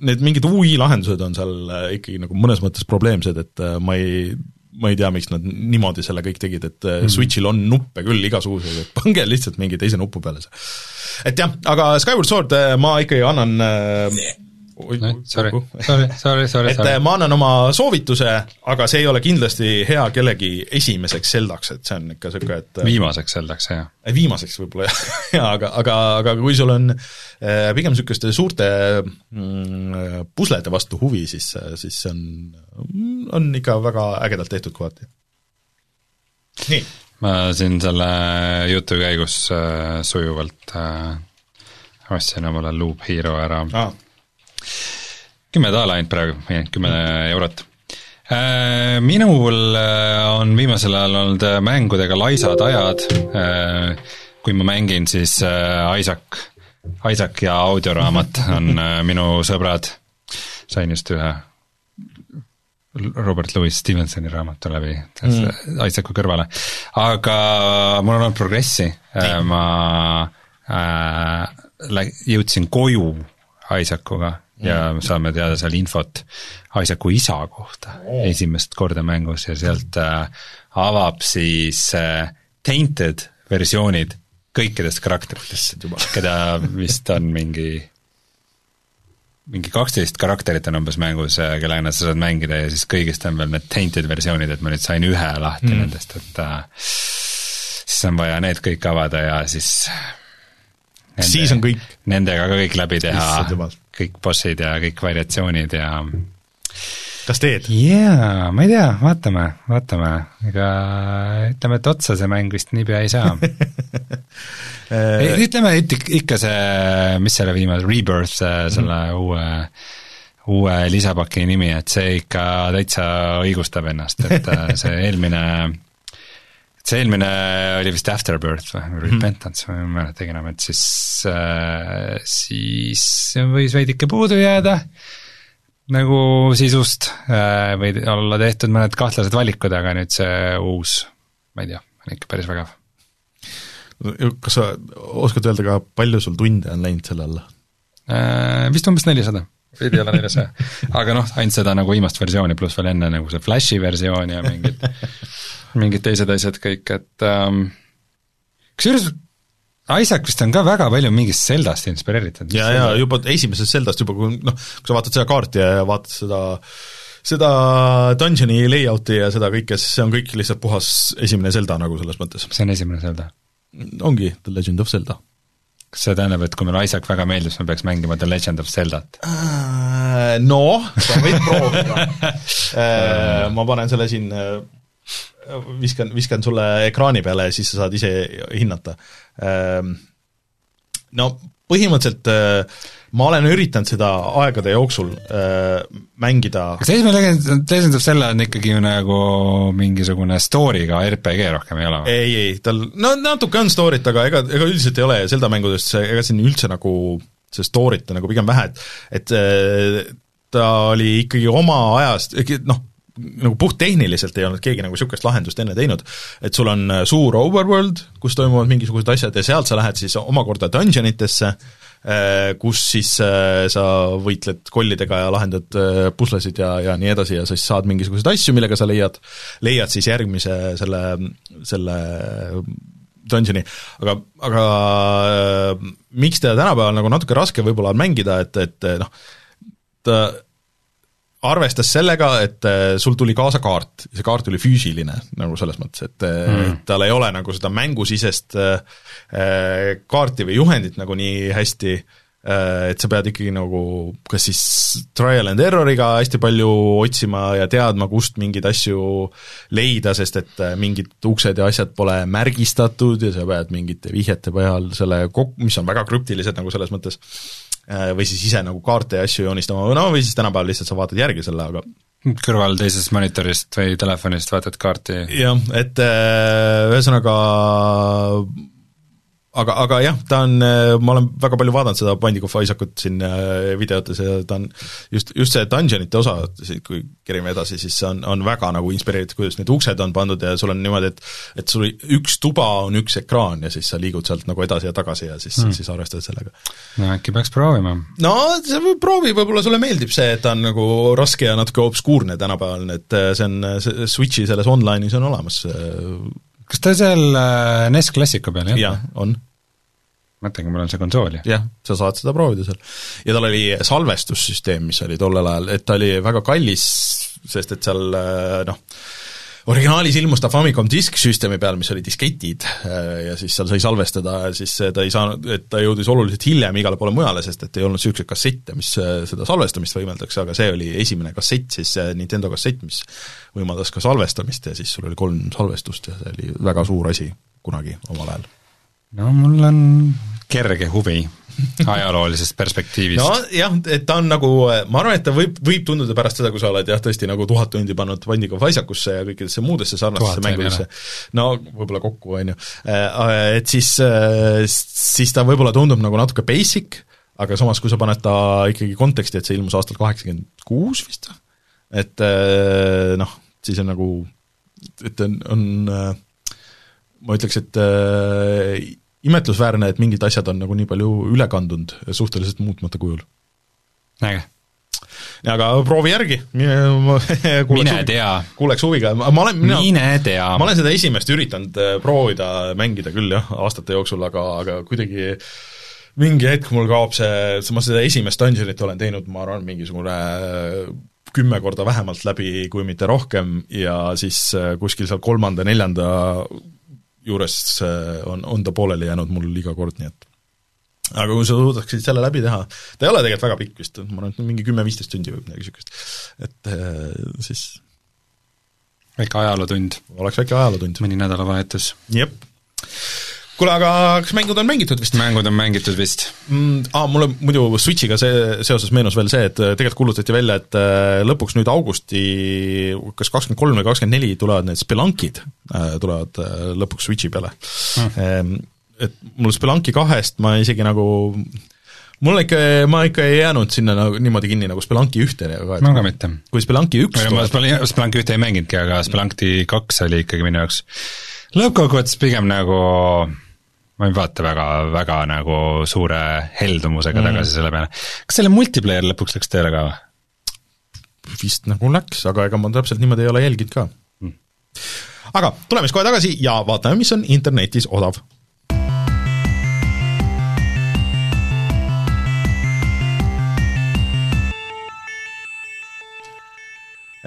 need mingid UI lahendused on seal ikkagi nagu mõnes mõttes probleemsed, et ma ei ma ei tea, miks nad niimoodi selle kõik tegid, et mm -hmm. Switchil on nuppe küll igasuguseid, et pange lihtsalt mingi teise nupu peale see. et jah, aga Skyward Sword äh, ma ikkagi annan äh, sorry, sorry, sorry, sorry, et sorry. Äh, ma annan oma soovituse, aga see ei ole kindlasti hea kellegi esimeseks Zeldaks, et see on ikka niisugune, et viimaseks Zeldaks, jah. viimaseks võib-olla jah, jaa, aga, aga, aga kui sul on Äh, pigem niisuguste suurte mm, puslede vastu huvi, siis, siis see on, on ikka väga ägedalt tehtud kohati. nii. ma siin selle jutu käigus äh, sujuvalt äh, ostsin omale Loop Hero ära ah.. Kümme daala ainult praegu, kümme eurot. Äh, Minul äh, on viimasel ajal olnud mängudega laisad ajad, kui ma mängin, siis Isaac Isaac ja audioraamat on äh, minu sõbrad, sain just ühe Robert Louis Stevensoni raamatu läbi mm. Isaacu kõrvale, aga mul on olnud progressi, äh, ma äh, jõudsin koju Isaacuga ja mm. saame teada seal infot Isaacu isa kohta oh. esimest korda mängus ja sealt äh, avab siis äh, tainted versioonid kõikidest karakteritest, keda vist on mingi mingi kaksteist karakterit on umbes mängus, kellega sa saad mängida ja siis kõigist on veel need tainted versioonid, et ma nüüd sain ühe lahti mm. nendest, et äh, siis on vaja need kõik avada ja siis nende, siis on kõik. Nendega ka kõik läbi teha, kõik bossid ja kõik variatsioonid ja kas teed? jaa, ma ei tea, vaatame, vaatame, ega ütleme, et otsa see mäng vist niipea ei saa ütleme, ikka see, mis selle viimase, Rebirth, selle mm. uue uue lisapaki nimi, et see ikka täitsa õigustab ennast, et äh, see eelmine see eelmine oli vist Afterbirth või mhm. Repentance mm. või ma ei mäletagi enam, et siis äh,, siis võis veidike puudu jääda nagu sisust äh, või olla tehtud mõned kahtlased valikud, aga nüüd see uus, ma ei tea, on ikka päris vägev. kas sa oskad öelda ka, palju sul tunde on läinud selle alla? Äh, vist umbes nelisada, veidi alla neljasaja. aga noh, ainult seda nagu viimast versiooni, pluss veel enne nagu see Flashi versioon ja mingid, mingid teised asjad kõik, et ähm, kusjuures Isaac vist on ka väga palju mingist Zeldast inspireeritud. ja, ja juba esimesest Zeldast juba, kui noh, kui sa vaatad seda kaarti ja vaatad seda seda dungeoni layout'i ja seda kõike, siis see on kõik lihtsalt puhas esimene Zelda nagu selles mõttes. see on esimene Zelda? ongi The Legend of Zelda. kas see tähendab, et kui mulle Isaac väga meeldib, siis ma peaks mängima The Legend of Zeldat? Äh, noh, sa võid proovida äh, ma panen selle siin viskan, viskan sulle ekraani peale ja siis sa saad ise hinnata. Ehm, no põhimõtteliselt äh, ma olen üritanud seda aegade jooksul äh, mängida kas esimene Legend, Legend of Zelda on ikkagi nagu mingisugune story'ga RPG rohkem ei ole või? ei, ei, tal, no natuke on story't, aga ega, ega üldiselt ei ole Zelda mängudest see, ega siin üldse nagu see story't on nagu pigem vähe, et et äh, ta oli ikkagi oma ajast, noh, nagu puhttehniliselt ei olnud keegi nagu niisugust lahendust enne teinud, et sul on äh, suur overworld, kus toimuvad mingisugused asjad ja sealt sa lähed siis omakorda dungeon itesse, äh, kus siis äh, sa võitled kollidega ja lahendad puslesid ja, ja nii edasi ja siis saad mingisuguseid asju, millega sa leiad, leiad siis järgmise selle, selle dungeoni, aga, aga miks teda tänapäeval nagu natuke raske võib-olla on mängida, et, et noh, ta arvestas sellega, et äh, sul tuli kaasa kaart, see kaart oli füüsiline nagu selles mõttes, et mm. tal ei ole nagu seda mängusisest äh, kaarti või juhendit nagu nii hästi äh,, et sa pead ikkagi nagu kas siis trial and error'iga hästi palju otsima ja teadma, kust mingeid asju leida, sest et mingid uksed ja asjad pole märgistatud ja sa pead mingite vihjete põhjal selle kok-, mis on väga krüptilised nagu selles mõttes, Äh, või siis ise nagu kaarte ja asju joonistama, no või siis tänapäeval lihtsalt sa vaatad järgi selle, aga kõrval teisest monitorist või telefonist vaatad kaarti. jah, et äh, ühesõnaga aga, aga jah, ta on, äh, ma olen väga palju vaadanud seda Binding of Isaacut siin äh, videotes ja ta on just, just see dungeonite osa, kui kerime edasi, siis see on, on väga nagu inspireeritud, kuidas need uksed on pandud ja sul on niimoodi, et et sul üks tuba on üks ekraan ja siis sa liigud sealt nagu edasi ja tagasi ja siis mm., siis arvestad sellega. no äkki peaks proovima? no sa proovi, võib-olla sulle meeldib see, et ta on nagu raske ja natuke obskuurne tänapäeval, et äh, see on, see Switchi selles online'is on olemas kas ta seal NES Classicu peal jah? jah, on mõtlengi, mul on see konsool ju. jah, sa saad seda proovida seal. ja tal oli salvestussüsteem, mis oli tollel ajal, et ta oli väga kallis, sest et seal noh, originaalis ilmus ta Famicom Disk Systemi peal, mis oli disketid ja siis seal sai salvestada ja siis ta ei saanud, et ta jõudis oluliselt hiljem igale poole mujale, sest et ei olnud niisuguseid kassette, mis seda salvestamist võimaldaks, aga see oli esimene kassett, siis Nintendo kassett, mis võimaldas ka salvestamist ja siis sul oli kolm salvestust ja see oli väga suur asi kunagi omal ajal. No mul on kerge huvi ajaloolisest perspektiivist. nojah, et ta on nagu, ma arvan, et ta võib, võib tunduda pärast seda, kui sa oled jah, tõesti nagu tuhat tundi pannud Vandiga Faisakusse ja kõikidesse muudesse sarnastesse mängudesse, no võib-olla kokku, on ju, äh, et siis, äh, siis ta võib-olla tundub nagu natuke basic, aga samas, kui sa paned ta ikkagi konteksti, et see ilmus aastal kaheksakümmend kuus vist, et äh, noh, siis on nagu, et on, on ma ütleks, et imetlusväärne, et mingid asjad on nagu nii palju üle kandunud suhteliselt muutmata kujul. äge. aga proovi järgi, mine tea. kuuleks huviga, ma olen, mina, mine tea. ma olen seda esimest üritanud äh, proovida mängida küll jah, aastate jooksul, aga, aga kuidagi mingi hetk mul kaob see, ma seda esimest dungeonit olen teinud, ma arvan, mingisugune äh, kümme korda vähemalt läbi, kui mitte rohkem, ja siis äh, kuskil seal kolmanda-neljanda juures on, on ta pooleli jäänud mul iga kord, nii et aga kui sa suudaksid selle läbi teha, ta ei ole tegelikult väga pikk vist, ma arvan, et mingi kümme-viisteist tundi või midagi niisugust, et äh, siis väike ajalootund. oleks väike ajalootund. mõni nädalavahetus. jep kuule, aga kas mängud on mängitud vist? mängud on mängitud vist mm,. Aa, mulle muidu Switchiga see, seoses meenus veel see, et äh, tegelikult kuulutati välja, et äh, lõpuks nüüd augusti kas kakskümmend kolm või kakskümmend neli tulevad need Spelunkid, äh, tulevad lõpuks Switchi peale mm.. Et mul Spelunki kahest ma isegi nagu mul ikka, ma ikka ei jäänud sinna nagu niimoodi kinni nagu Spelunki ühte ka, et ma ka mitte. kui Spelunki üks ma Spelunki ühte ei mänginudki, aga Spelunki kaks oli ikkagi minu jaoks lõppkokkuvõttes pigem nagu ma ei vaata väga, väga nagu suure heldumusega mm. tagasi selle peale. kas selle multiplayer lõpuks läks tööle ka või? vist nagu läks, aga ega ma täpselt niimoodi ei ole jälginud ka mm.. aga tuleme siis kohe tagasi ja vaatame, mis on internetis odav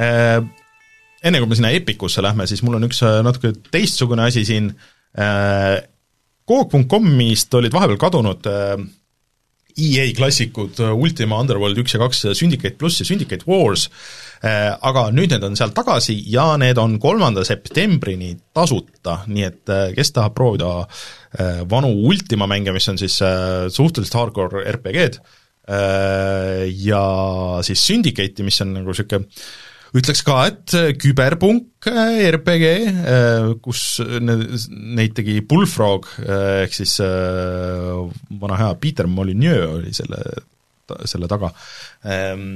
äh, enne kui me sinna Epicusse lähme, siis mul on üks äh, natuke teistsugune asi siin äh,, Coop.com'ist olid vahepeal kadunud äh, EA klassikud äh, Ultima, Underworld üks ja kaks, äh, Syndicate pluss ja Syndicate Wars, aga nüüd need on seal tagasi ja need on kolmanda septembrini tasuta, nii et kes tahab proovida vanu Ultima mänge, mis on siis suhteliselt hardcore RPG-d, ja siis Syndicate'i, mis on nagu niisugune ütleks ka, et äh, küberpunk äh, RPG, äh, kus neid tegi Bullfrog, ehk siis vana hea Peter Molyneux oli selle, selle taga. Ehm,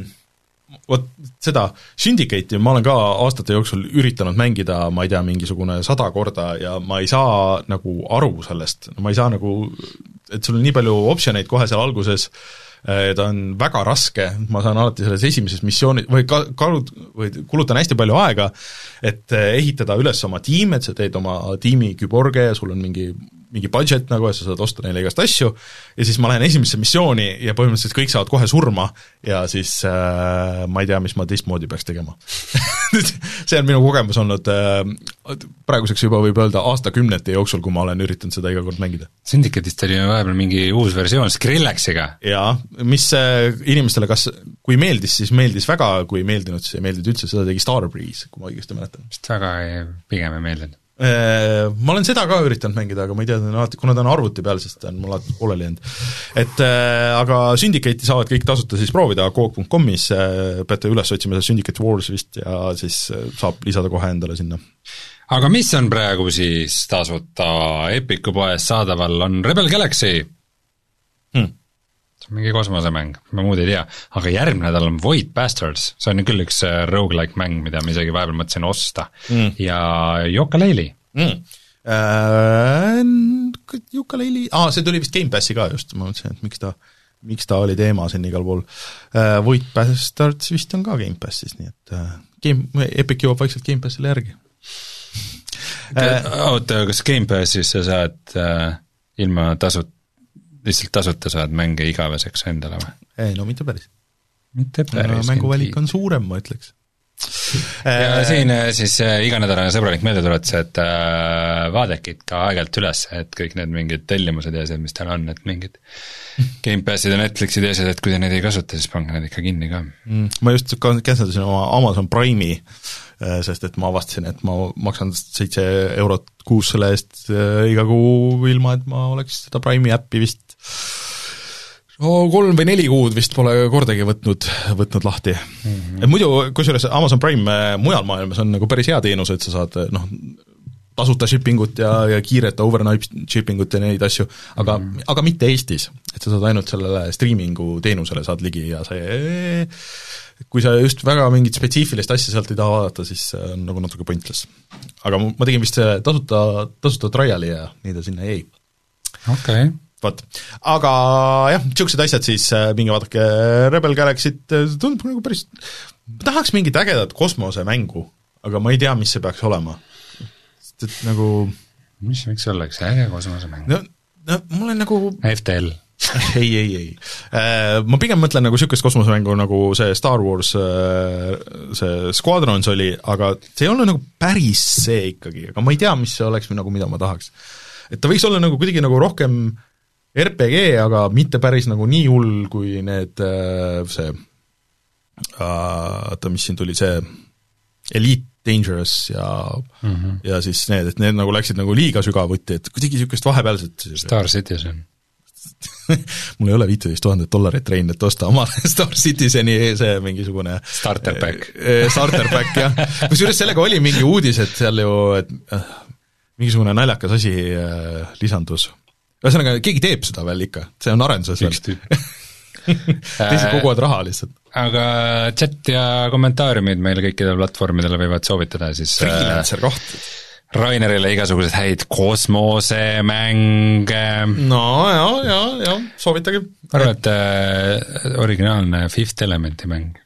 vot seda Syndicate'i ma olen ka aastate jooksul üritanud mängida, ma ei tea, mingisugune sada korda ja ma ei saa nagu aru sellest, ma ei saa nagu, et sul on nii palju optsioneid kohe seal alguses Äh, ta on väga raske, ma saan alati selles esimeses missioonis või ka-, kalut-, või kulutan hästi palju aega, et äh, ehitada üles oma tiim, et sa teed oma tiimi küborge ja sul on mingi mingi budget nagu ja sa saad osta neile igast asju, ja siis ma lähen esimesse missiooni ja põhimõtteliselt kõik saavad kohe surma ja siis äh, ma ei tea, mis ma teistmoodi peaks tegema see on minu kogemus olnud äh, praeguseks juba võib öelda aastakümnete jooksul, kui ma olen üritanud seda iga kord mängida. Syndicate'ist oli vahepeal mingi uus versioon Skrillexiga. jaa, mis äh, inimestele kas, kui meeldis, siis meeldis väga, kui ei meeldinud, siis ei meeldinud üldse, seda tegi Starbreeze, kui ma õigesti mäletan. vist väga ei, pigem ei meeldinud ma olen seda ka üritanud mängida, aga ma ei tea, alati, kuna ta on arvuti peal, siis ta on mul alati pooleli jäänud. et äh, aga Syndicate'i saavad kõik tasuta siis proovida Coop.com-is äh,, peate üles otsima seda Syndicate Wars vist ja siis äh, saab lisada kohe endale sinna. aga mis on praegu siis tasuta Epiku poes saadaval, on Rebel Galaxy see on mingi kosmosemäng, ma muud ei tea, aga järgmine nädal on Void Bastards, see on küll üks äh, rogu-like mäng, mida ma isegi vahepeal mõtlesin osta mm. ja Yooka-Laylee mm. Äh, Yooka-Laylee, aa, see tuli vist Gamepassi ka just, ma mõtlesin, et miks ta, miks ta oli teema siin igal pool äh,. Void Bastards vist on ka Gamepassis, nii et Game, Epic jõuab vaikselt Gamepassile järgi oota, kas Gamepassis sa saad äh, ilma tasut-, lihtsalt tasuta saad mänge igaveseks endale või? ei no mitte päris. mitte päris no,. mänguvalik on suurem, ma ütleks ja siin äh, siis äh, iganädalane sõbralik meeldetuletus, et äh, vaadake ikka aeg-ajalt üles, et kõik need mingid tellimused ja asjad, mis tal on, et mingid Gamepassid ja Netflixid ja asjad, et kui te neid ei kasuta, siis pange need ikka kinni ka mm,. ma just cancel dasin oma Amazon Prime'i, sest et ma avastasin, et ma maksan seitse eurot kuus selle eest iga kuu, ilma et ma oleks seda Prime'i äppi vist no kolm või neli kuud vist pole kordagi võtnud, võtnud lahti mm. -hmm. et muidu, kusjuures Amazon Prime äh, mujal maailmas on nagu päris hea teenus, et sa saad noh, tasuta shipping ut ja, ja kiiret overnight shipping ut ja neid asju, aga mm, -hmm. aga mitte Eestis. et sa saad ainult sellele striimingu teenusele saad ligi ja see kui sa just väga mingit spetsiifilist asja sealt ei taha vaadata, siis see on nagu natuke pointless. aga ma tegin vist tasuta, tasuta trial'i ja nii ta sinna jäi. okei okay vot, aga jah, niisugused asjad siis, äh, minge vaadake Rebel Galaxyt, äh, tundub nagu päris, ma tahaks mingit ägedat kosmosemängu, aga ma ei tea, mis see peaks olema. sest et nagu mis võiks olla üks äge kosmosemäng? no, no mul on nagu FTL ei, ei, ei. Äh, ma pigem mõtlen nagu niisugust kosmosemängu, nagu see Star Wars, see Squadrons oli, aga see ei ole nagu päris see ikkagi, aga ma ei tea, mis see oleks või nagu, mida ma tahaks. et ta võiks olla nagu kuidagi nagu rohkem äh, RPG, aga mitte päris nagu nii hull, kui need, äh, see äh, oota, mis siin tuli, see Elite Dangerous ja mm, -hmm. ja siis need, et need nagu läksid nagu liiga sügavuti, et kuidagi niisugust vahepealset Star Citizen mul ei ole viiteist tuhandet dollarit, Rein, et osta omale Star Citizeni see mingisugune starter pack starter pack, jah. kusjuures sellega oli mingi uudis, et seal ju, et äh, mingisugune naljakas asi lisandus ühesõnaga, keegi teeb seda veel ikka, see on arenduses veel. üks tüüp teised koguvad raha lihtsalt. aga chat ja kommentaariumid meile kõikidele platvormidele võivad soovitada siis äh, freelancer koht. Rainerile igasuguseid häid kosmosemänge. no ja, ja, ja soovitage. et äh, originaalne Fifth Elementi mäng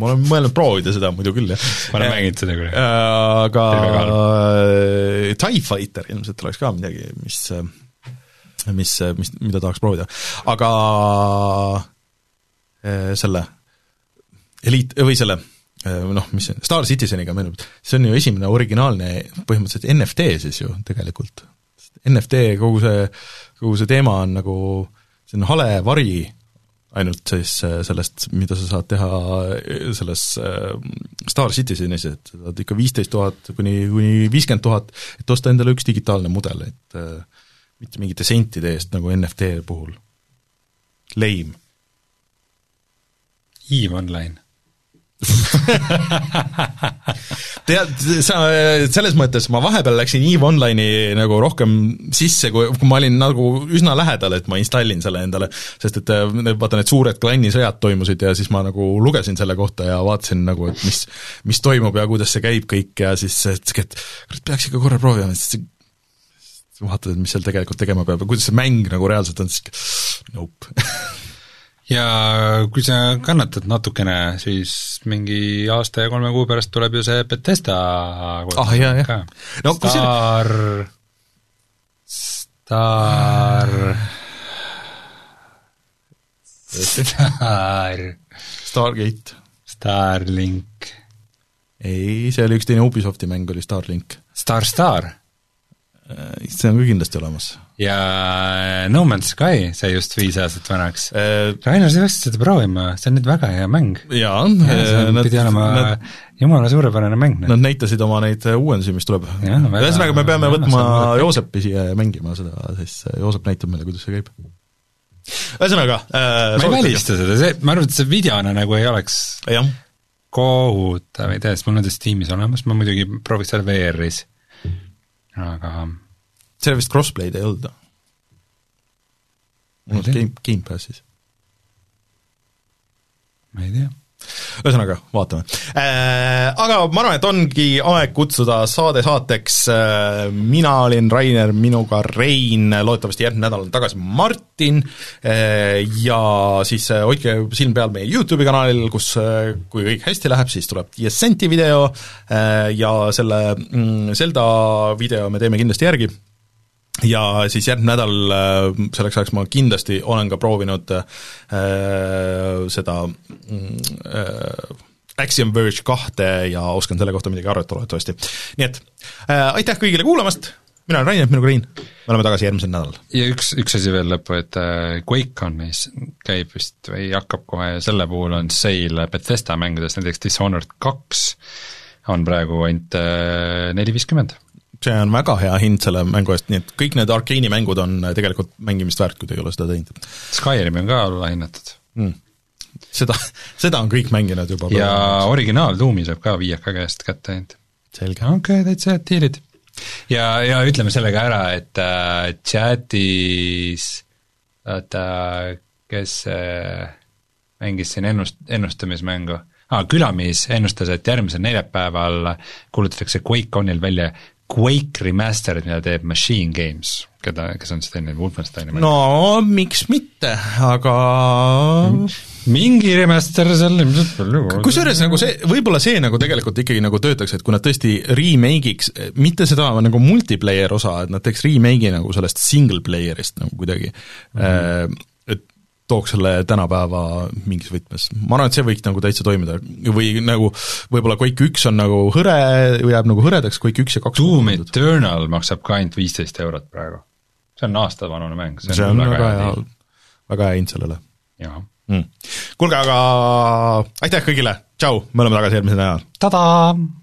ma olen mõelnud proovida seda muidu küll, jah. ma olen mänginud seda küll. aga TIE Fighter ilmselt oleks ka midagi, mis, mis, mis, mida tahaks proovida, aga äh, selle Elite, või selle äh, noh, mis see, Star Citizeniga meenub, see on ju esimene originaalne põhimõtteliselt NFT siis ju tegelikult. NFT, kogu see, kogu see teema on nagu, see on hale vari ainult siis äh, sellest, mida sa saad teha äh, selles äh, Star Citizenis, et sa saad ikka viisteist tuhat kuni, kuni viiskümmend tuhat, et osta endale üks digitaalne mudel, et mitte mingite sentide eest, nagu NFT puhul. Lame. EVE Online tead, sa, selles mõttes ma vahepeal läksin EVE Online'i nagu rohkem sisse, kui, kui ma olin nagu üsna lähedal, et ma installin selle endale, sest et äh, vaata, need suured klannisõjad toimusid ja siis ma nagu lugesin selle kohta ja vaatasin nagu, et mis, mis toimub ja kuidas see käib kõik ja siis, et kurat, peaks ikka korra proovima, siis vaatad, et mis seal tegelikult tegema peab ja kuidas see mäng nagu reaalselt on, siis nope ja kui sa kannatad natukene, siis mingi aasta ja kolme kuu pärast tuleb ju see Betesta ah, jah, jah. no, Star Star Star Stargate. Starlink. ei, see oli üks teine Ubisofti mäng, oli Starlink. Star Star? Äh, see on ka kindlasti olemas. Ja No Man's Sky sai just viis aastat vanaks äh,. Rainer, sa peaksid seda proovima, see on nüüd väga hea mäng. jaa ja, see nad, pidi olema nad, jumala suurepärane mäng. Nad näitasid oma neid uuendusi, mis tuleb. ühesõnaga, me peame võtma Joosepi siia ja mängima seda, siis Joosep näitab meile, kuidas see käib ühesõnaga äh, ma ei välista seda, see, ma arvan, et see videona nagu ei oleks jah. kohutav idee, sest mul on ta Steamis olemas, ma muidugi prooviks seda VR-is, aga seal vist crossplay'd ei olnud? mul on Game, Gamepassis. ma ei tea. Ühesõnaga, vaatame. Äh,. Aga ma arvan, et ongi aeg kutsuda saade saateks. Äh,, mina olin Rainer, minuga Rein, loodetavasti järgmine nädal on tagasi Martin. Äh, ja siis äh, hoidke silm peal meie YouTube'i kanalil, kus äh, kui kõik hästi läheb, siis tuleb Descenti video. Äh, ja selle mm, Zelda video me teeme kindlasti järgi ja siis järgmine nädal äh, selleks ajaks ma kindlasti olen ka proovinud äh, seda äh, Axiom Verge kahte ja oskan selle kohta midagi arvata loodetavasti. nii et äh, aitäh kõigile kuulamast, mina olen Rainer, minuga Rein, me oleme tagasi järgmisel nädalal. ja üks, üks asi veel lõppu, et äh, QuakeConis käib vist või hakkab kohe selle puhul on sale Bethesda mängudest, näiteks Dishonored kaks on praegu ainult äh, neli viiskümmend see on väga hea hind selle mängu eest, nii et kõik need Arkeeni mängud on tegelikult mängimist väärt, kui te ei ole seda teinud. Skyrimi on ka allahinnatud mm.. seda, seda on kõik mänginud juba. ja originaal Doomi saab ka viieka käest kätte ainult. selge. okei okay,, täitsa head diilid. ja, ja ütleme selle ka ära, et äh, chatis oota, kes äh, mängis siin ennust-, ennustamismängu ah,, Külamees ennustas, et järgmisel neljapäeval kuulutatakse QuakeConil välja Quake Remastered, mida teeb Machine Games, keda, kes on siis teinud Wolfensteini no miks mitte, aga mingi remaster seal ilmselt palju kusjuures nagu see, võib-olla see nagu tegelikult ikkagi nagu töötaks, et kui nad tõesti remake'iks, mitte seda nagu multiplayer osa, et nad teeks remake'i nagu sellest single player'ist nagu kuidagi mm, -hmm tooks selle tänapäeva mingis võtmes. ma arvan, et see võiks nagu täitsa toimida või nagu võib-olla Quake üks on nagu hõre, jääb nagu hõredaks, Quake üks ja kaks Doom Eternal maksab ka ainult viisteist eurot praegu. see on aastavanune mäng, see on, see on väga, väga hea, väga hea hind sellele. mm.. kuulge, aga aitäh kõigile, tšau, me oleme tagasi järgmisel nädalal! tadaa!